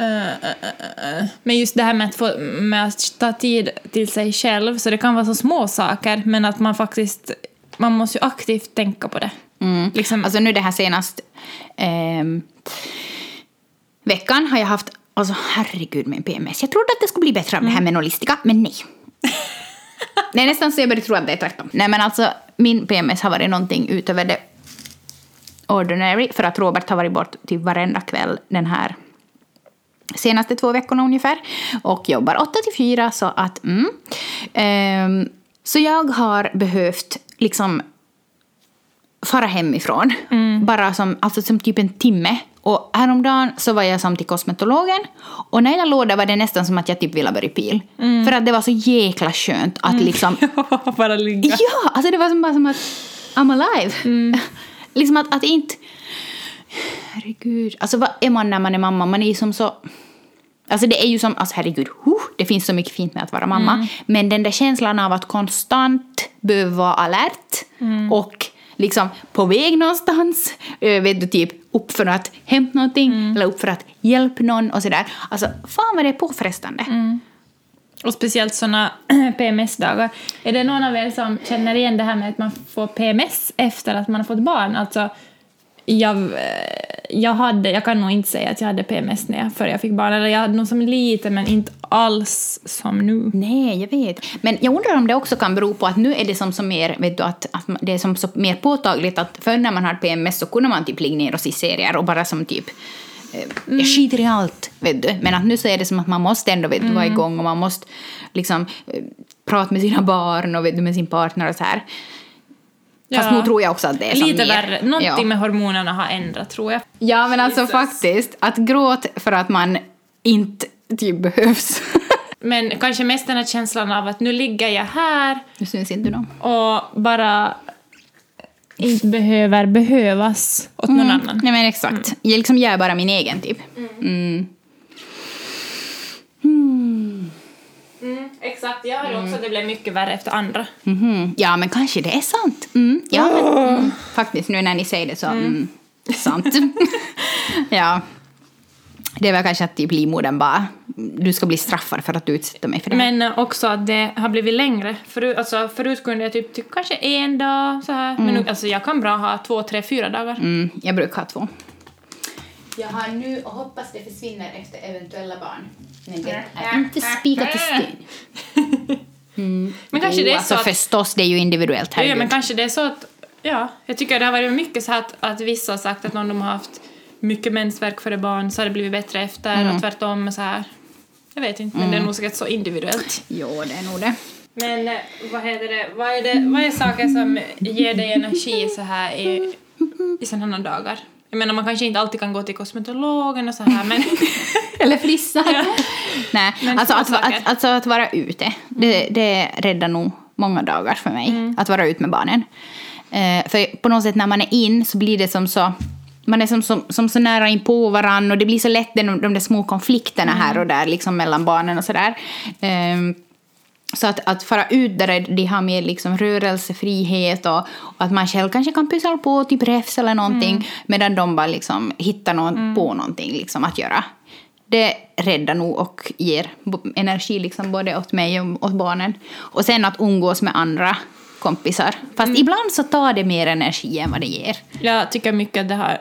Eh, eh, eh, eh. Men just det här med att, få, med att ta tid till sig själv, så det kan vara så små saker, men att man faktiskt... Man måste ju aktivt tänka på det. Mm. Liksom, Alltså nu det här senast ehm, veckan har jag haft, alltså herregud med PMS. Jag trodde att det skulle bli bättre av det här med nollistika, men nej. det är nästan så jag börjar tro att det är tvärtom. Nej men alltså min PMS har varit någonting utöver det ordinary för att Robert har varit bort till varenda kväll den här senaste två veckorna ungefär och jobbar 8 till 4 så att mm. Ehm, så jag har behövt liksom fara hemifrån. Bara som, alltså som typ en timme. Och häromdagen så var jag som till kosmetologen och när jag låg där var det nästan som att jag typ ville börja pil. För att det var så jäkla skönt att liksom... bara ligga. Ja, alltså det var som, bara som att I'm alive. liksom att, att inte... Herregud. Alltså vad är man när man är mamma? Man är ju som så... Alltså det är ju som, alltså herregud, huh, det finns så mycket fint med att vara mamma. Men den där känslan av att konstant behöva vara alert och liksom på väg någonstans, eh, vet du, typ upp för att hämta någonting eller upp för att hjälpa någon och sådär. Alltså fan vad det är påfrestande. Och speciellt såna PMS-dagar. Är det någon av er som känner igen det här med att man får PMS efter att man har fått barn? Alltså, jag, jag, hade, jag kan nog inte säga att jag hade PMS när jag, före jag fick barn. Eller jag hade nog som lite, men inte alls som nu. Nej, jag vet. Men jag undrar om det också kan bero på att nu är det som så mer, vet du, att, att det är som så mer påtagligt att förr när man hade PMS så kunde man typ ligga ner och se serier och bara som typ eh, jag skiter i allt, vet du. Men att nu så är det som att man måste ändå vet du, vara igång och man måste liksom eh, prata med sina barn och vet du, med sin partner och så här. Fast Ja. nu tror jag också att det är Lite mer. värre. Någonting ja. med hormonerna har ändrat, tror jag. ja, men alltså Jesus. faktiskt, att gråta för att man inte typ behövs. Men kanske mest den här känslan av att nu ligger jag här nu syns inte någon. och bara inte behöver behövas åt någon Mm. annan. Nej men exakt. Jag liksom gör bara min egen typ. Mm. Mm, exakt, jag hörde också att det blev mycket värre efter andra. Mhm. Ja men kanske det är sant. Mm. Ja men mm. faktiskt nu när ni säger det så, mm. sant. ja. Det väl kanske att typ livmodern bara, du ska bli straffad för att du utsätter mig för det här. Men eh, också att det har blivit längre. Förut, alltså, förut kunde jag typ, typ kanske en dag så här. Men nu, alltså, jag kan bra ha två, tre, fyra dagar. Mm, jag brukar ha två. Jag har nu och hoppas det försvinner efter eventuella barn. Men det är inte spikat i sten. Men kanske Jo, det är alltså så att... förstås, det är ju individuellt. Ja, Herregud. men kanske det är så att... Ja, jag tycker det har varit mycket så att, att vissa har sagt att om de har haft mycket mensvärk före barn så har det blivit bättre efter Mm. och tvärtom så här. Jag vet inte, men det är nog säkert så individuellt. Jo, det är nog det. Men eh, vad heter det, vad är det, vad är saker som ger dig energi så här i, i sådana dagar? Jag menar man kanske inte alltid kan gå till kosmetologen och så här men Eller frissa. Nej, Men alltså att, att, alltså att vara ute, det, det räddar nog många dagar för mig. Mm. Att vara ute med barnen. Eh, för på något sätt när man är in så blir det som så man är som, som, som så nära in på varann och det blir så lätt de, de där små konflikterna här Mm. och där liksom mellan barnen och sådär. Ehm, så att, att fara ut där de har mer liksom rörelsefrihet och, och att man själv kanske kan pyssla på typ räfs eller någonting Mm. medan de bara liksom hittar någon, på någonting liksom att göra. Det räddar nog och ger energi liksom både åt mig och åt barnen. Och sen att umgås med andra kompisar. Fast Mm. ibland så tar det mer energi än vad det ger. jag tycker mycket att det har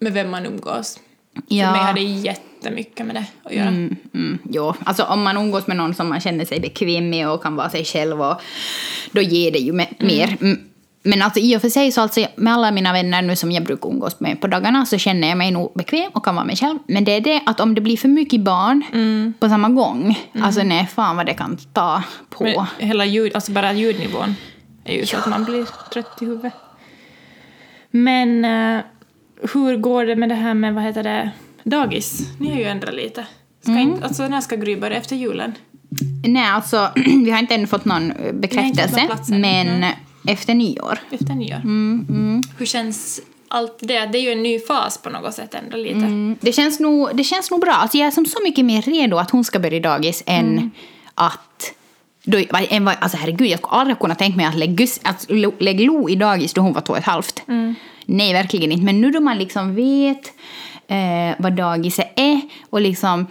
med vem man umgås. Ja. För mig har det jättemycket med det att göra. Mm, mm, jo, alltså om man umgås med någon som man känner sig bekväm med och kan vara sig själv och då ger det ju me- mer. Mm. Men alltså i och för sig så alltså med alla mina vänner nu som jag brukar umgås med på dagarna så känner jag mig nog bekväm och kan vara mig själv. Men det är det att om det blir för mycket barn på samma gång, alltså nej fan vad det kan ta på. Men hela ljud, alltså bara ljudnivån är ju så att man blir trött i huvudet. Men eh, hur går det med det här med, vad heter det, dagis? Ni har ju ändrat lite. Ska Mm. inte, alltså när ska Gry börja? Efter julen? Nej, alltså vi har inte ännu fått någon eh, bekräftelse, någon men efter nyår. Efter nyår? Mm, Hur känns allt det? Det är ju en ny fas på något sätt ändå lite. Mm, det, känns nog, det känns nog bra. Alltså jag är som så mycket mer redo att hon ska börja dagis än Mm. att Då, var, alltså herregud, jag skulle aldrig kunna tänka mig att lägga, att lägga Lo i dagis då hon var två och ett halvt. Mm. Nej, verkligen inte. Men nu då man liksom vet eh, vad dagiset är och liksom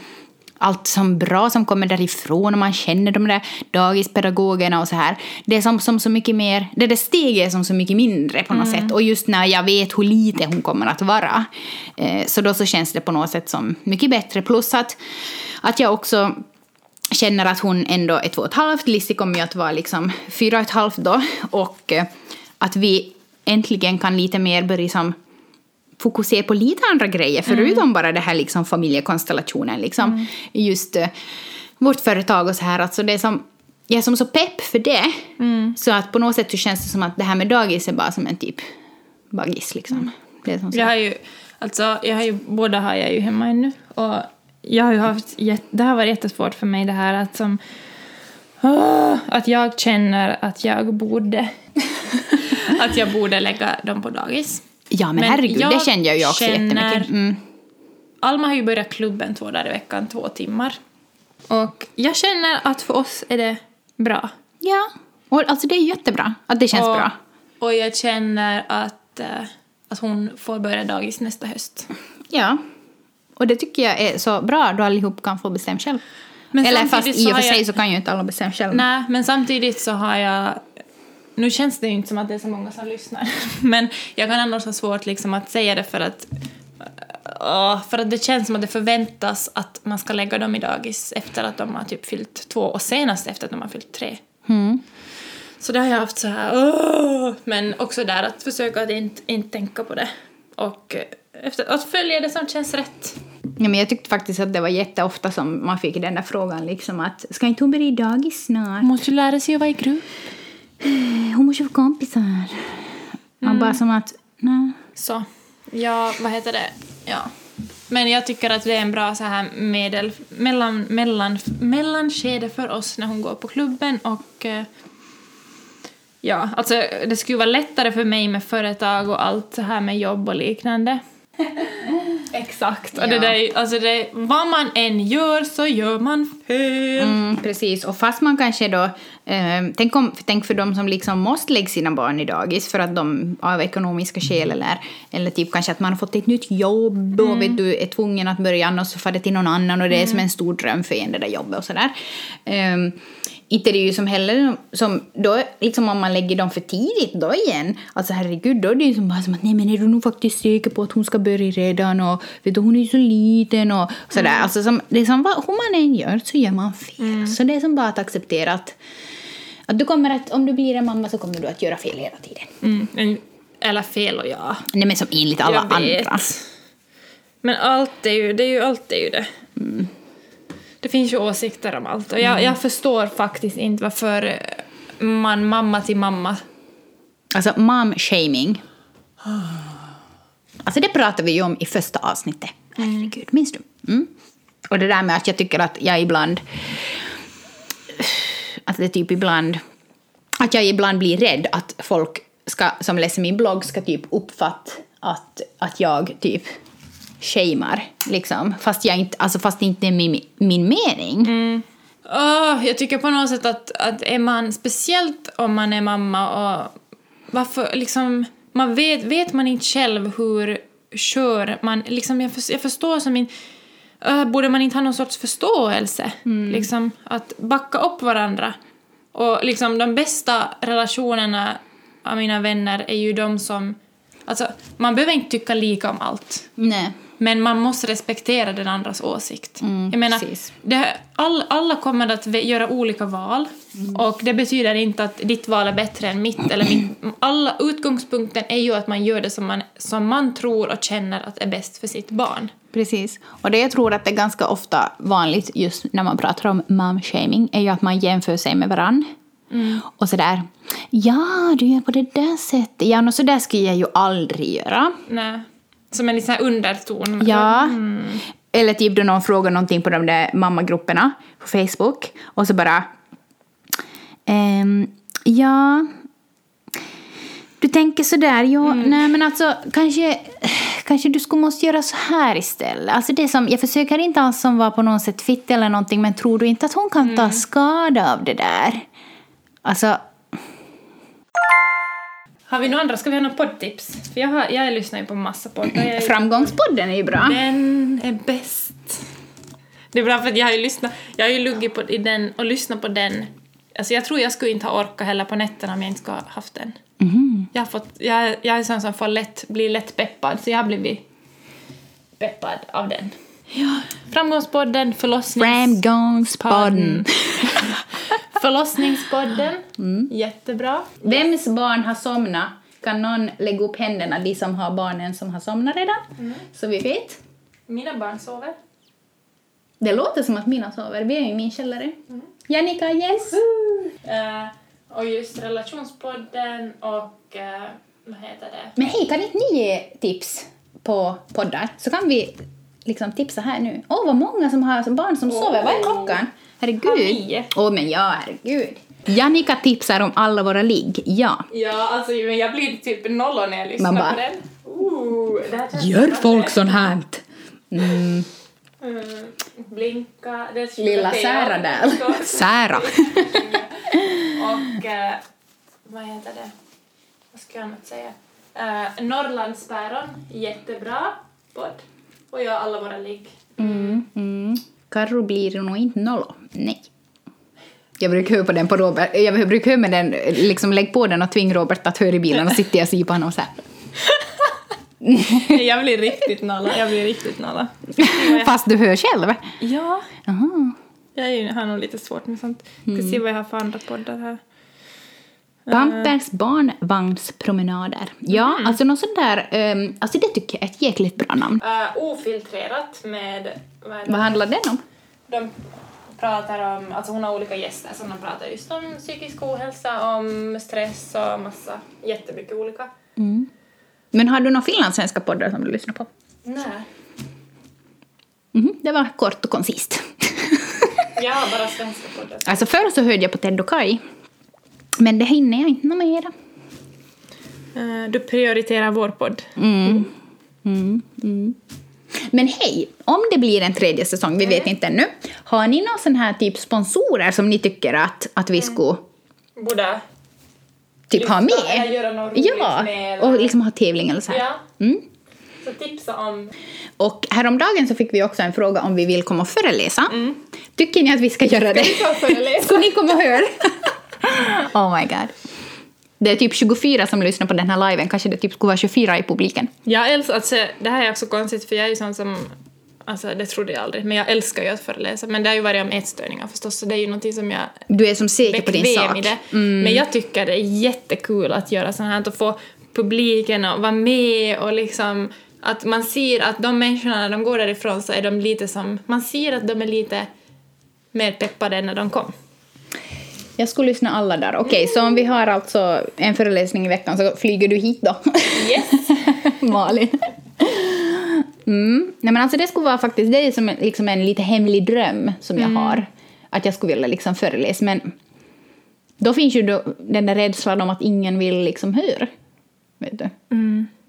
allt som bra som kommer därifrån och man känner de där dagispedagogerna och så här. Det är som, som så mycket mer, det där steget är som så mycket mindre på något sätt. Och just när jag vet hur lite hon kommer att vara. Eh, så då så känns det på något sätt som mycket bättre. Plus att, att jag också känner att hon ändå är två och ett halvt. Lissi kommer ju att vara liksom fyra och ett halvt då. Och eh, att vi äntligen kan lite mer börja som fokusera på lite andra grejer förutom mm. bara det här liksom familjekonstellationen. Liksom. Mm. Just uh, vårt företag och så här. Alltså det är som, jag är som så pepp för det. Mm. Så att på något sätt så känns det som att det här med dagis är bara som en typ bagis liksom. Mm. Det är som så. Jag har ju, alltså, jag har ju, båda har jag ju hemma ännu. Och jag har haft, det har varit jättesvårt för mig det här att som, oh, att jag känner att jag borde att jag borde lägga dem på dagis. Ja, men, men herregud, det känner jag ju också känner, jättemycket. Mm. Alma har ju börjat klubben två dagar i veckan, två timmar. Och jag känner att för oss är det bra. Ja, och alltså det är jättebra att det känns och, bra. Och jag känner att, uh, att hon får börja dagis nästa höst. Ja, och det tycker jag är så bra då allihop kan få bestämma själv. Men Eller fast i och för sig jag... så kan ju inte alla bestämma själv. Nej, men samtidigt så har jag nu känns det ju inte som att det är så många som lyssnar, men jag kan ändå ha svårt liksom att säga det för att för att det känns som att det förväntas att man ska lägga dem i dagis efter att de har typ fyllt två och senast efter att de har fyllt tre. Mm. Så det har jag haft så här, uh, men också där att försöka att inte, inte tänka på det och efter, att följa det som känns rätt. Ja, men jag tyckte faktiskt att det var jätteofta som man fick den där frågan liksom att ska inte hon börja dagis snart? Måste lära sig att vara i grupp. Hon måste få kompisar. Man mm. bara som att, nej. Så. Ja, vad heter det? Ja. Men jag tycker att det är en bra så här medel, mellan, mellan, mellanskede för oss när hon går på klubben och eh, ja, alltså det skulle vara lättare för mig med företag och allt så här med jobb och liknande. Exakt. Och ja. det där, alltså det, vad man än gör så gör man fel. Mm, precis, och fast man kanske då... Eh, tänk, om, tänk för de som liksom måste lägga sina barn i dagis för att de av ekonomiska skäl eller, eller typ kanske att man har fått ett nytt jobb mm. och vet du, är tvungen att börja och så får det till någon annan och det är mm. som en stor dröm för en det där jobbet och sådär. Eh, inte det är ju som heller som då liksom om man lägger dem för tidigt då igen. Alltså herregud då är det ju som bara som att nej men är du nog faktiskt säker på att hon ska börja redan och vet du hon är ju så liten och sådär. Mm. Alltså som, det är som vad, hur man än gör så gör man fel. Mm. Så det är som bara att acceptera att, att du kommer att om du blir en mamma så kommer du att göra fel hela tiden. Mm. Eller fel och ja. Nej men som enligt alla andra. Men allt är ju, det är ju allt är ju det. Mm det finns ju åsikter om allt och jag, mm. jag förstår faktiskt inte varför man mamma till mamma... Alltså mom-shaming. Alltså det pratade vi ju om i första avsnittet. Mm. Herregud, minns du? Mm. Och det där med att jag tycker att jag ibland... Att det typ ibland... Att jag ibland blir rädd att folk ska, som läser min blogg ska typ uppfatta att, att jag typ shamear, liksom. Fast, jag inte, alltså, fast det inte är min, min mening. Mm. Oh, jag tycker på något sätt att, att är man, speciellt om man är mamma och varför liksom, man vet, vet man inte själv hur kör man, liksom jag, för, jag förstår som min, borde man inte ha någon sorts förståelse? Mm. Liksom att backa upp varandra. Och liksom de bästa relationerna av mina vänner är ju de som, alltså man behöver inte tycka lika om allt. Nej. Men man måste respektera den andras åsikt. Mm, jag menar, det, all, alla kommer att göra olika val. Mm. Och det betyder inte att ditt val är bättre än mitt. Eller mitt alla, utgångspunkten är ju att man gör det som man, som man tror och känner att är bäst för sitt barn. Precis. Och det jag tror att det är ganska ofta vanligt just när man pratar om mom-shaming är ju att man jämför sig med varann. Mm. Och sådär, ja du gör på det där sättet. Ja, och så där skulle jag ju aldrig göra. Nej. Som en liten underton. Ja. Mm. Eller typ då någon frågar någonting på de där mammagrupperna på Facebook och så bara ehm, ja du tänker sådär, ja, mm. nej men alltså kanske, kanske du skulle måste göra så här istället. Alltså det som, jag försöker inte alls som var på något sätt fitt eller någonting, men tror du inte att hon kan ta skada av det där? Alltså, Har vi några andra? Ska vi ha några poddtips? För jag, har, jag lyssnar ju på massa poddar. Är- framgångspodden är ju bra. Den är bäst. Det är bra för att jag har ju lyssnat, jag har ju luggit på, i den och lyssnat på den. Alltså jag tror jag skulle inte ha orkat heller på nätterna om jag inte skulle ha haft den. Jag, har fått, jag, jag är sån som får lätt, blir lätt peppad, så jag har blivit peppad av den. Ja. Framgångspodden, förlossnings... Framgångspodden. Förlossningspodden. Jättebra. Vems barn har somnat? Kan någon lägga upp händerna, de som har barnen som har somnat redan? Så vi vet. Mina barn sover. Det låter som att mina sover. Vi är i min källare. Jannica, yes! Eh, och just relationspodden och... eh, vad heter det? Men hej, kan inte ni ge tips på poddar? Så kan vi liksom tipsa här nu. Åh, vad många som har barn som sover. Vad är klockan? Herregud. Åh, men ja, herregud. Jannica tipsar om alla våra ligg. Ja. Ja, alltså jag blir typ nolla när jag lyssnar Man bara, på den. Ooh, det här känns Gör folk sånt här? Mm. Mm, blinka. Det är Lilla. Sära där. Sära. Och eh, vad heter det? Vad ska jag annat säga? Uh, Norrlandspäron, jättebra podd. Och jag alla våra ligg. Mm, mm. Karro blir nog inte nollo. Nej. Jag brukar höra på den på Robert. Jag brukar höra med den, liksom lägg på den och tving Robert att höra i bilen och sitta och se på honom så här. jag blir riktigt nolla. Jag blir riktigt nolla. Fast du hör själv. Ja, Aha. jag har nog lite svårt med sånt. Ska se vad jag har för andra poddar här. Pampers barnvagnspromenader. Ja, alltså något sånt där, um, alltså det tycker jag är ett jäkligt bra namn. Uh, ofiltrerat med... Vad? Vad handlar den om? De pratar om, alltså hon har olika gäster som de pratar just om psykisk ohälsa, om stress och massa, jättemycket olika. Men har du några finlandssvenska poddar som du lyssnar på? Nej. Mhm, det var kort och koncist. Jag har bara svenska poddar. alltså förr så hörde jag på Ted och Kai. Men det hinner jag inte mera. Uh, du prioriterar vår podd. Mm. Mm, mm. Men hej, om det blir en tredje säsong, vi vet inte ännu. Har ni någon sån här typ sponsorer som ni tycker att, att vi skulle Borde typ ha lyfta med? eller göra något roligt Ja, med. och liksom ha tävling eller så här. ja. Mm. Så tipsa om... Och häromdagen så fick vi också en fråga om vi vill komma och föreläsa. Tycker ni att vi ska göra det? och föreläsa? Ska ni komma och höra? oh my god. Det är typ 24 som lyssnar på den här liven, kanske det typ skulle vara 24 i publiken. Älskar, alltså, det här är också konstigt för jag är ju sån som, alltså det trodde jag aldrig, men jag älskar ju att föreläsa. Men det har ju varit om ätstörningar förstås, så det är ju någonting som jag Du är som säker på din sak. i det. Men jag tycker det är jättekul att göra sånt här, att få publiken att vara med och liksom att man ser att de människorna när de går därifrån så är de lite som, man ser att de är lite mer peppade än när de kom. Jag skulle lyssna alla där. Okej, så om vi har alltså en föreläsning i veckan så flyger du hit då? Yes! Malin. Mm. Nej men alltså det skulle vara faktiskt, det är som en, liksom en lite hemlig dröm som jag har. Att jag skulle vilja liksom föreläsa men då finns ju då den där rädslan om att ingen vill liksom höra. Vet du?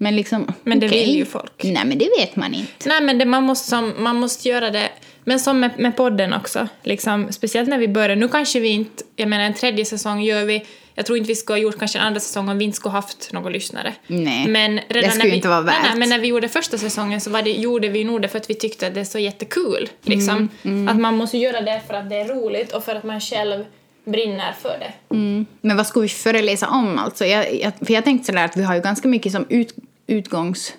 Men liksom, Men det okej. vill ju folk. Nej men det vet man inte. Nej men det, man, måste, som, man måste göra det, men som med, med podden också, liksom, speciellt när vi börjar. Nu kanske vi inte, jag menar en tredje säsong gör vi, jag tror inte vi skulle ha gjort kanske en andra säsong om vi inte skulle haft några lyssnare. Nej, men det redan skulle när vi, inte vara värt. nej, men när vi gjorde första säsongen så det, gjorde vi nog det för att vi tyckte att det är så jättekul. Liksom. Mm, Att man måste göra det för att det är roligt och för att man själv brinner för det. Mm. Men vad ska vi föreläsa om alltså? Jag, jag, för jag tänkte sådär att vi har ju ganska mycket som ut, utgångs...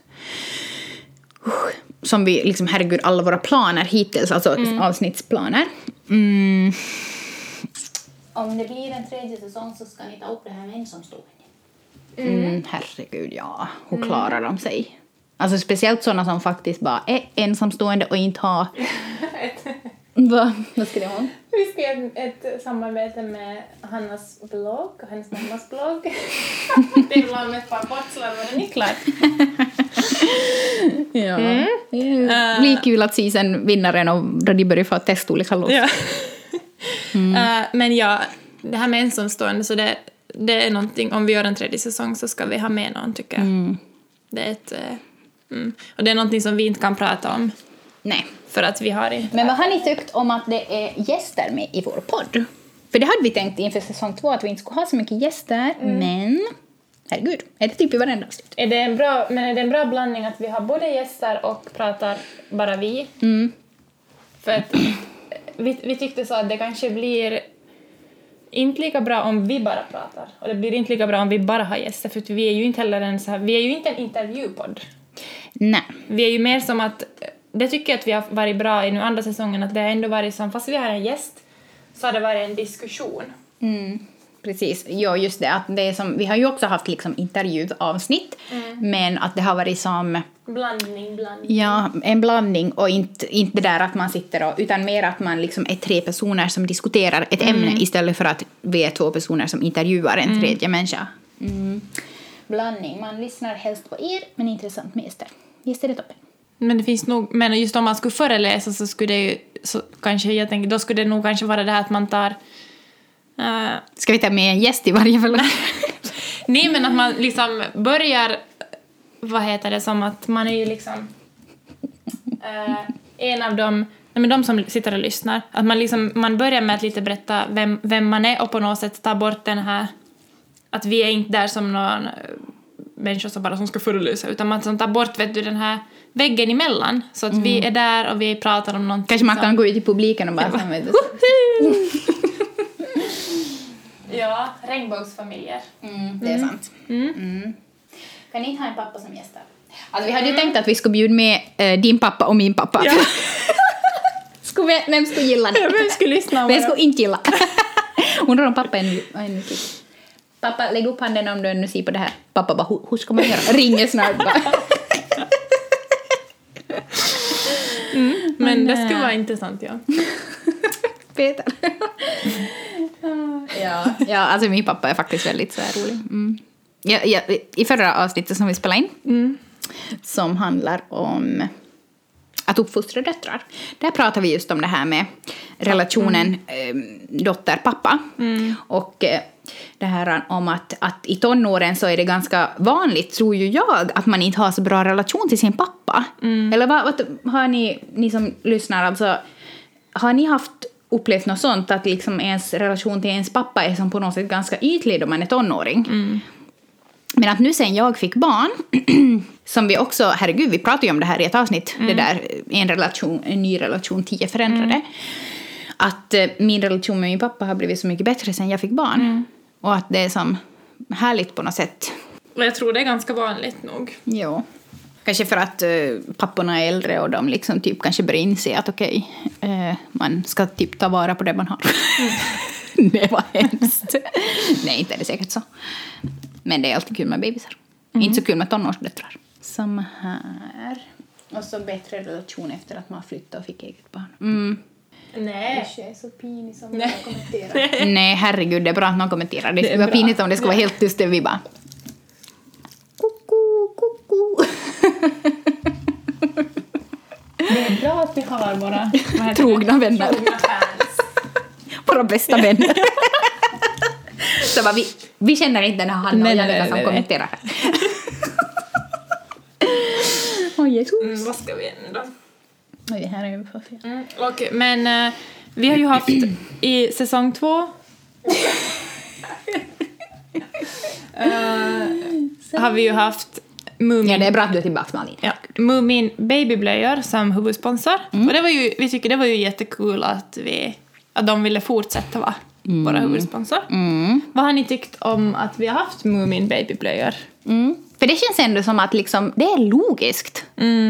Usch, som vi liksom, herregud, alla våra planer hittills, alltså avsnittsplaner. Mm. Om det blir en tredje säsong så ska ni ta upp det här med ensamstående. Mm, herregud, ja. Hur klarar de sig? Alltså speciellt sådana som faktiskt bara är ensamstående och inte har... Va? Vad ska ha? Vi ska göra ett samarbete med Hannas blogg och hennes mammas blogg. det ha med ett par portslar, var det ni klart? Ja. Det blir kul att se sen vinnaren och då de börjar få testa olika låtar. Ja. Eh, men ja, det här med ensamstående, så det, det är någonting, om vi gör en tredje säsong så ska vi ha med någon tycker jag. Det är ett, eh, Mm. Och det är någonting som vi inte kan prata om Nej. för att vi har i... Men vad har ni tyckt om att det är gäster med i vår podd? För det hade vi tänkt inför säsong två att vi inte skulle ha så mycket gäster, men herregud, är det typ i varenda avsnitt? Är det en bra, men är det en bra blandning att vi har både gäster och pratar bara vi? Mm. För att vi, vi tyckte så att det kanske blir inte lika bra om vi bara pratar. Och det blir inte lika bra om vi bara har gäster, för vi är ju inte heller en så här, vi är ju inte en intervjupodd. Nej. Vi är ju mer som att, det tycker jag att vi har varit bra i nu andra säsongen, att det har ändå varit som, fast vi har en gäst, så har det varit en diskussion. Mm. Precis, ja just det. Att det är som, vi har ju också haft liksom intervjuavsnitt, men att det har varit som Blandning, blandning. Ja, en blandning och inte, inte där att man sitter och, utan mer att man liksom är tre personer som diskuterar ett ämne istället för att vi är två personer som intervjuar en tredje människa. Mm. Blandning, man lyssnar helst på er men intressant med gäster. Gäster är toppen. Men det finns nog, men just om man skulle föreläsa så skulle det ju, så kanske jag tänker, då skulle det nog kanske vara det här att man tar eh, Ska vi ta med en gäst i varje fall? Nej, men att man liksom börjar... Vad heter det? Som att man är ju liksom... eh, en av dem... Nej, men de som sitter och lyssnar. Att man, liksom, man börjar med att lite berätta vem, vem man är och på något sätt ta bort den här... Att vi är inte där som någon eh, människa som bara som ska föreläsa utan man som tar bort vet du, den här väggen emellan. Så att vi är där och vi pratar om någonting Kanske man som- kan gå ut i publiken och bara... som, vet du, Ja, regnbågsfamiljer. Mm, det är sant. Mm. Kan ni inte ha en pappa som gäst? Alltså, vi hade ju tänkt att vi skulle bjuda med eh, din pappa och min pappa. Ja. skulle vi, vem skulle gilla det? Vem skulle lyssna? Vem skulle inte gilla? Undrar om pappa är nu, är nu. Pappa, lägg upp handen om du nu ser på det här. Pappa bara, "Hur- hur ska man göra? Ringer snart bara. Men det Men, skulle eh, vara intressant, ja. Peter. ja, ja, alltså min pappa är faktiskt väldigt så här rolig. Mm. Ja, ja, I förra avsnittet som vi spelade in, som handlar om att uppfostra döttrar, där pratar vi just om det här med relationen eh, dotter-pappa. Och eh, det här om att, att i tonåren så är det ganska vanligt, tror ju jag, att man inte har så bra relation till sin pappa. Eller vad, vad har ni, ni som lyssnar, alltså, har ni haft upplevt något sånt, att liksom ens relation till ens pappa är som på något sätt ganska ytlig då man är tonåring? Men att nu sen jag fick barn, som vi också, herregud, vi pratade ju om det här i ett avsnitt, det där en relation, en ny relation, tio förändrade. Att eh, min relation med min pappa har blivit så mycket bättre sen jag fick barn. Och att det är som härligt på något sätt. Och jag tror det är ganska vanligt nog. Jo. Kanske för att eh, papporna är äldre och de liksom typ kanske börjar inse att okej, eh, man ska typ ta vara på det man har. det var hemskt. Nej, inte är det säkert så. Men det är alltid kul med bebisar. Inte så kul med tonårsdöttrar. Som här. Och så bättre relation efter att man flyttade och fick eget barn. Mm. Nej. Jag är så pinig som Nej. jag kommenterar. Nej, herregud, det är bra att någon kommenterar. Det skulle vara bra. pinigt om det skulle vara helt tyst vi bara... Koko, koko. Det är bra att vi har våra Trogna det? vänner. Trogna fans. Våra bästa vänner. Så bara, vi, vi känner inte den här Hanna Nej, och Jannica som nej. kommenterar här. Åh Jesus. Mm, vad ska vi nu då? Oj, här är vi för fel. Mm, och, men eh, vi har ju haft i säsong två eh, har vi ju haft Mumin, Ja, det är bra att du är tillbaka Malin. ja, Mumin babyblöjor som huvudsponsor. Mm. Och det var ju, vi tycker det var ju jättekul att, vi, att de ville fortsätta vara våra huvudsponsor. Mm. Vad har ni tyckt om att vi har haft Mumin babyblöjor? Mm. För det känns ändå som att liksom, det är logiskt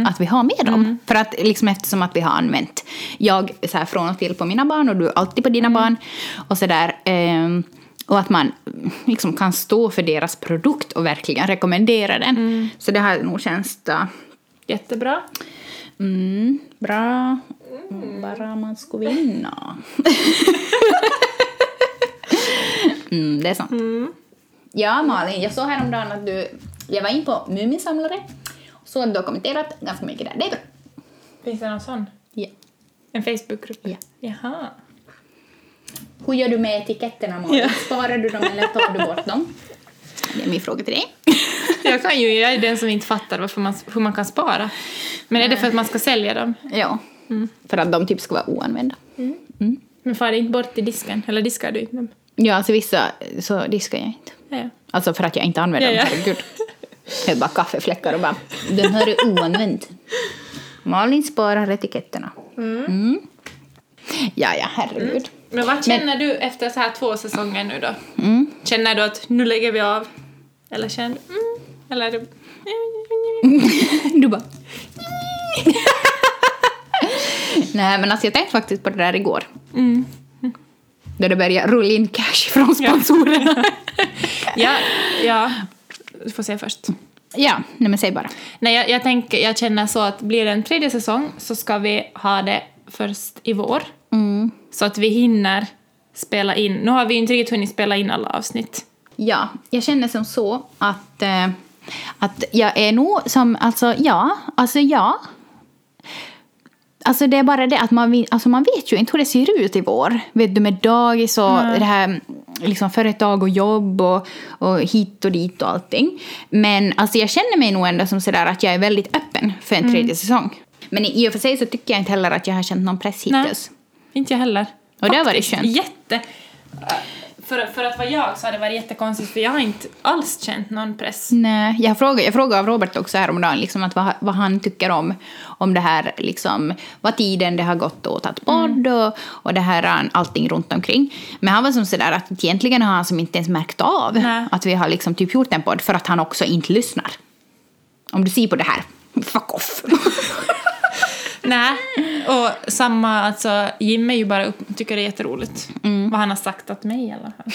att vi har med dem. För att liksom, eftersom att vi har använt jag så här, från och till på mina barn och du alltid på dina barn. Och så där, ehm, och att man liksom, kan stå för deras produkt och verkligen rekommendera den. Så det här nog känns uh, Jättebra. mm, bra. Mm, bara man ska vinna. mm, det är sant. Ja, Malin, jag såg häromdagen att du... Jag var in på Muminsamlare och såg att du har kommenterat ganska mycket där. Det är bra. Finns det någon sån? Ja. En Facebookgrupp? Ja. Jaha. Hur gör du med etiketterna, Malin? Ja. Sparar du dem eller tar du bort dem? Det är min fråga till dig. jag, kan ju, jag är den som inte fattar varför man, hur man kan spara. Men är det för att man ska sälja dem? Ja. För att de typ ska vara oanvända. Men far inte bort i disken? Eller diskar du inte dem? Ja, alltså vissa så diskar jag inte. Ja, ja. Alltså för att jag inte använder Ja, dem, ja. herregud. Det är bara kaffefläckar och bara, den här är oanvänd. Malin sparar etiketterna. Mm. Ja, ja, herregud. Men vad känner du efter så här två säsonger nu då? Mm. Känner du att nu lägger vi av? Eller känner du... Mm, eller är det... Du bara... Nej, men alltså jag tänkte faktiskt på det där igår. Mm. Då det började rulla in cash från sponsorerna. Ja, ja. Du får se först. ja, nej men säg bara. Nej, jag, jag, tänker, jag känner så att blir det en tredje säsong så ska vi ha det först i vår. Mm. Så att vi hinner spela in. Nu har vi inte riktigt hunnit spela in alla avsnitt. Ja, jag känner som så att, eh, att jag är nog som, alltså ja, alltså ja. Alltså det är bara det att man, alltså man vet ju inte hur det ser ut i vår. Vet du med dagis och det här liksom företag och jobb och, och hit och dit och allting. Men alltså jag känner mig nog ändå som sådär att jag är väldigt öppen för en tredje säsong. Men i och för sig så tycker jag inte heller att jag har känt någon press Nej. Inte jag heller. Och det har varit skönt. Jätte... För, för att vara jag så har det varit jättekonstigt för jag har inte alls känt någon press. Nej, jag frågade, jag frågade av Robert också häromdagen liksom att vad, vad han tycker om, om det här, liksom, vad tiden det har gått åt att podd och, och det här, allting runt omkring. Men han var som sådär att egentligen har han som inte ens märkt av Nej. att vi har liksom typ gjort en podd för att han också inte lyssnar. Om du ser på det här, fuck off. Nej. Och samma, alltså Jim är ju bara upp, tycker det är jätteroligt. Vad han har sagt åt mig i alla fall.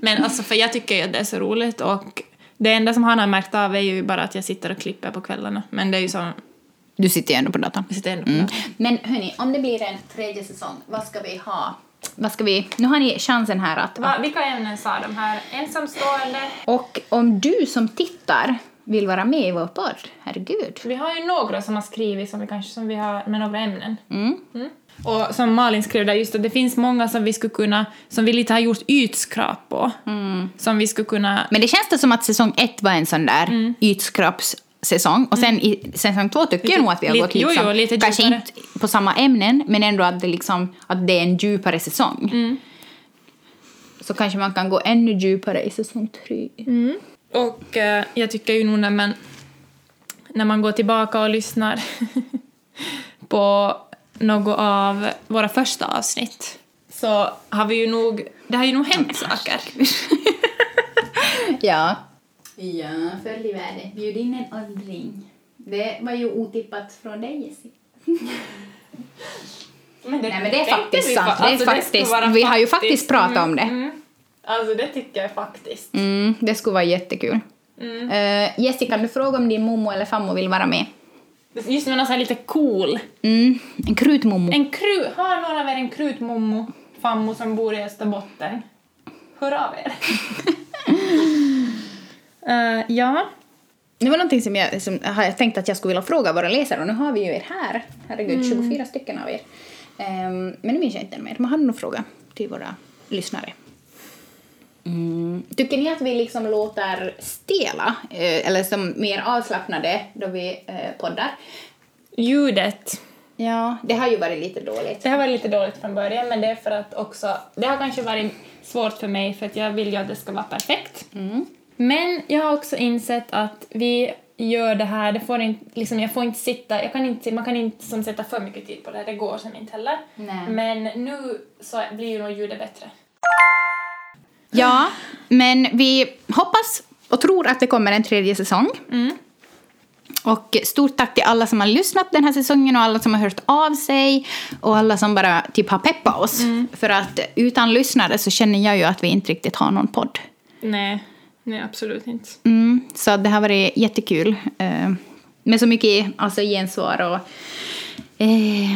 Men alltså för jag tycker ju att det är så roligt och det enda som han har märkt av är ju bara att jag sitter och klipper på kvällarna. Men det är ju så, Du sitter ju ändå på datorn. jag sitter ändå på Mm. datorn. Men hörni, om det blir en tredje säsong, vad ska vi ha? Vad ska vi, nu har ni chansen här att, Va, vilka ämnen sa de här? Ensamstående? Och om du som tittar vill vara med i vår podd, herregud. Vi har ju några som har skrivit som vi kanske som vi har med några ämnen. Mm. Mm. Och som Malin skrev där, just att det finns många som vi skulle kunna, som vi lite har gjort ytskrap på. Som vi skulle kunna... Men det känns det som att säsong ett var en sån där Mm. ytskrapssäsong. Och sen i säsong två tycker jag Lite- nog att vi har lite- gått liksom, jo, jo, lite kanske djupare. inte på samma ämnen, men ändå att det, liksom, att det är en djupare säsong. Mm. Så kanske man kan gå ännu djupare i säsong tre. Mm. Och eh, jag tycker ju nog när man, när man går tillbaka och lyssnar på något av våra första avsnitt så har vi ju nog, det har ju nog hänt saker. Ja. Ja, i världen. Bjud in en åldring. Det var ju otippat från dig, Jessica. Men det, Nej, men det är faktiskt vi sant. fa- Det är alltså, faktiskt- vi har ju faktiskt pratat om det. Mm. Alltså det tycker jag faktiskt. Mm, det skulle vara jättekul. Mm. Eh, Jessica, du fråga om din mommo eller fammo vill vara med? Just någon sån här lite cool. Mm, en krutmommo. En kru, har någon av er en krutmommo, fammo som bor i Österbotten? Hör av er. Eh, ja. Det var någonting som jag, som jag har tänkt att jag skulle vilja fråga våra läsare och nu har vi ju er här. Herregud, 24 stycken av er. Ehm, men nu minns jag inte mer. Man hade nog fråga till våra lyssnare. Mm. Tycker ni att vi liksom låter stela eh, eller som mer avslappnade då vi eh, poddar? Ljudet. Ja, det har ju varit lite dåligt. Det har varit lite dåligt från början men det är för att också, det har kanske varit svårt för mig för att jag vill ju att det ska vara perfekt. Mm. Men jag har också insett att vi gör det här, det får inte, liksom, jag får inte sitta, jag kan inte, man kan inte som, sätta för mycket tid på det, det går som inte heller. Nej. Men nu så blir ju nog ljudet bättre. Ja, men vi hoppas och tror att det kommer en tredje säsong. Och stort tack till alla som har lyssnat den här säsongen och alla som har hört av sig och alla som bara typ har peppat oss. För att utan lyssnare så känner jag ju att vi inte riktigt har någon podd. Nej, nej absolut inte. Mm, så det har varit jättekul. Eh, med så mycket alltså, gensvar och... Eh,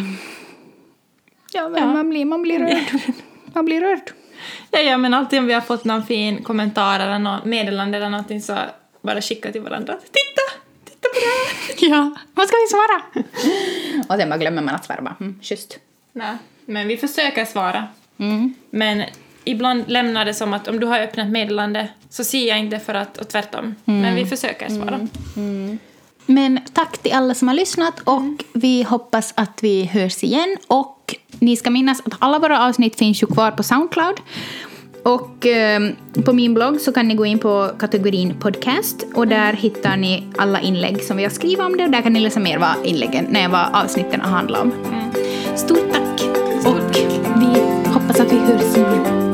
ja, men Ja. Man, blir, man blir rörd. Man blir rörd. Ja, ja, men alltid om vi har fått någon fin kommentar eller något meddelande eller någonting så bara skicka till varandra. Titta! Titta på det här! Ja, vad ska vi svara? och sen bara glömmer man att svara bara, mm, schysst. Nej, men vi försöker svara. Mm. Men ibland lämnar det som att om du har öppnat meddelande så ser jag inte för att, och tvärtom. Men vi försöker svara. Men tack till alla som har lyssnat och vi hoppas att vi hörs igen. Och ni ska minnas att alla våra avsnitt finns ju kvar på Soundcloud. Och eh, på min blogg så kan ni gå in på kategorin podcast och där hittar ni alla inlägg som vi har skrivit om det och där kan ni läsa mer vad inläggen, nej, vad avsnitten har handlat om. Stort tack! och vi hoppas att vi hörs igen.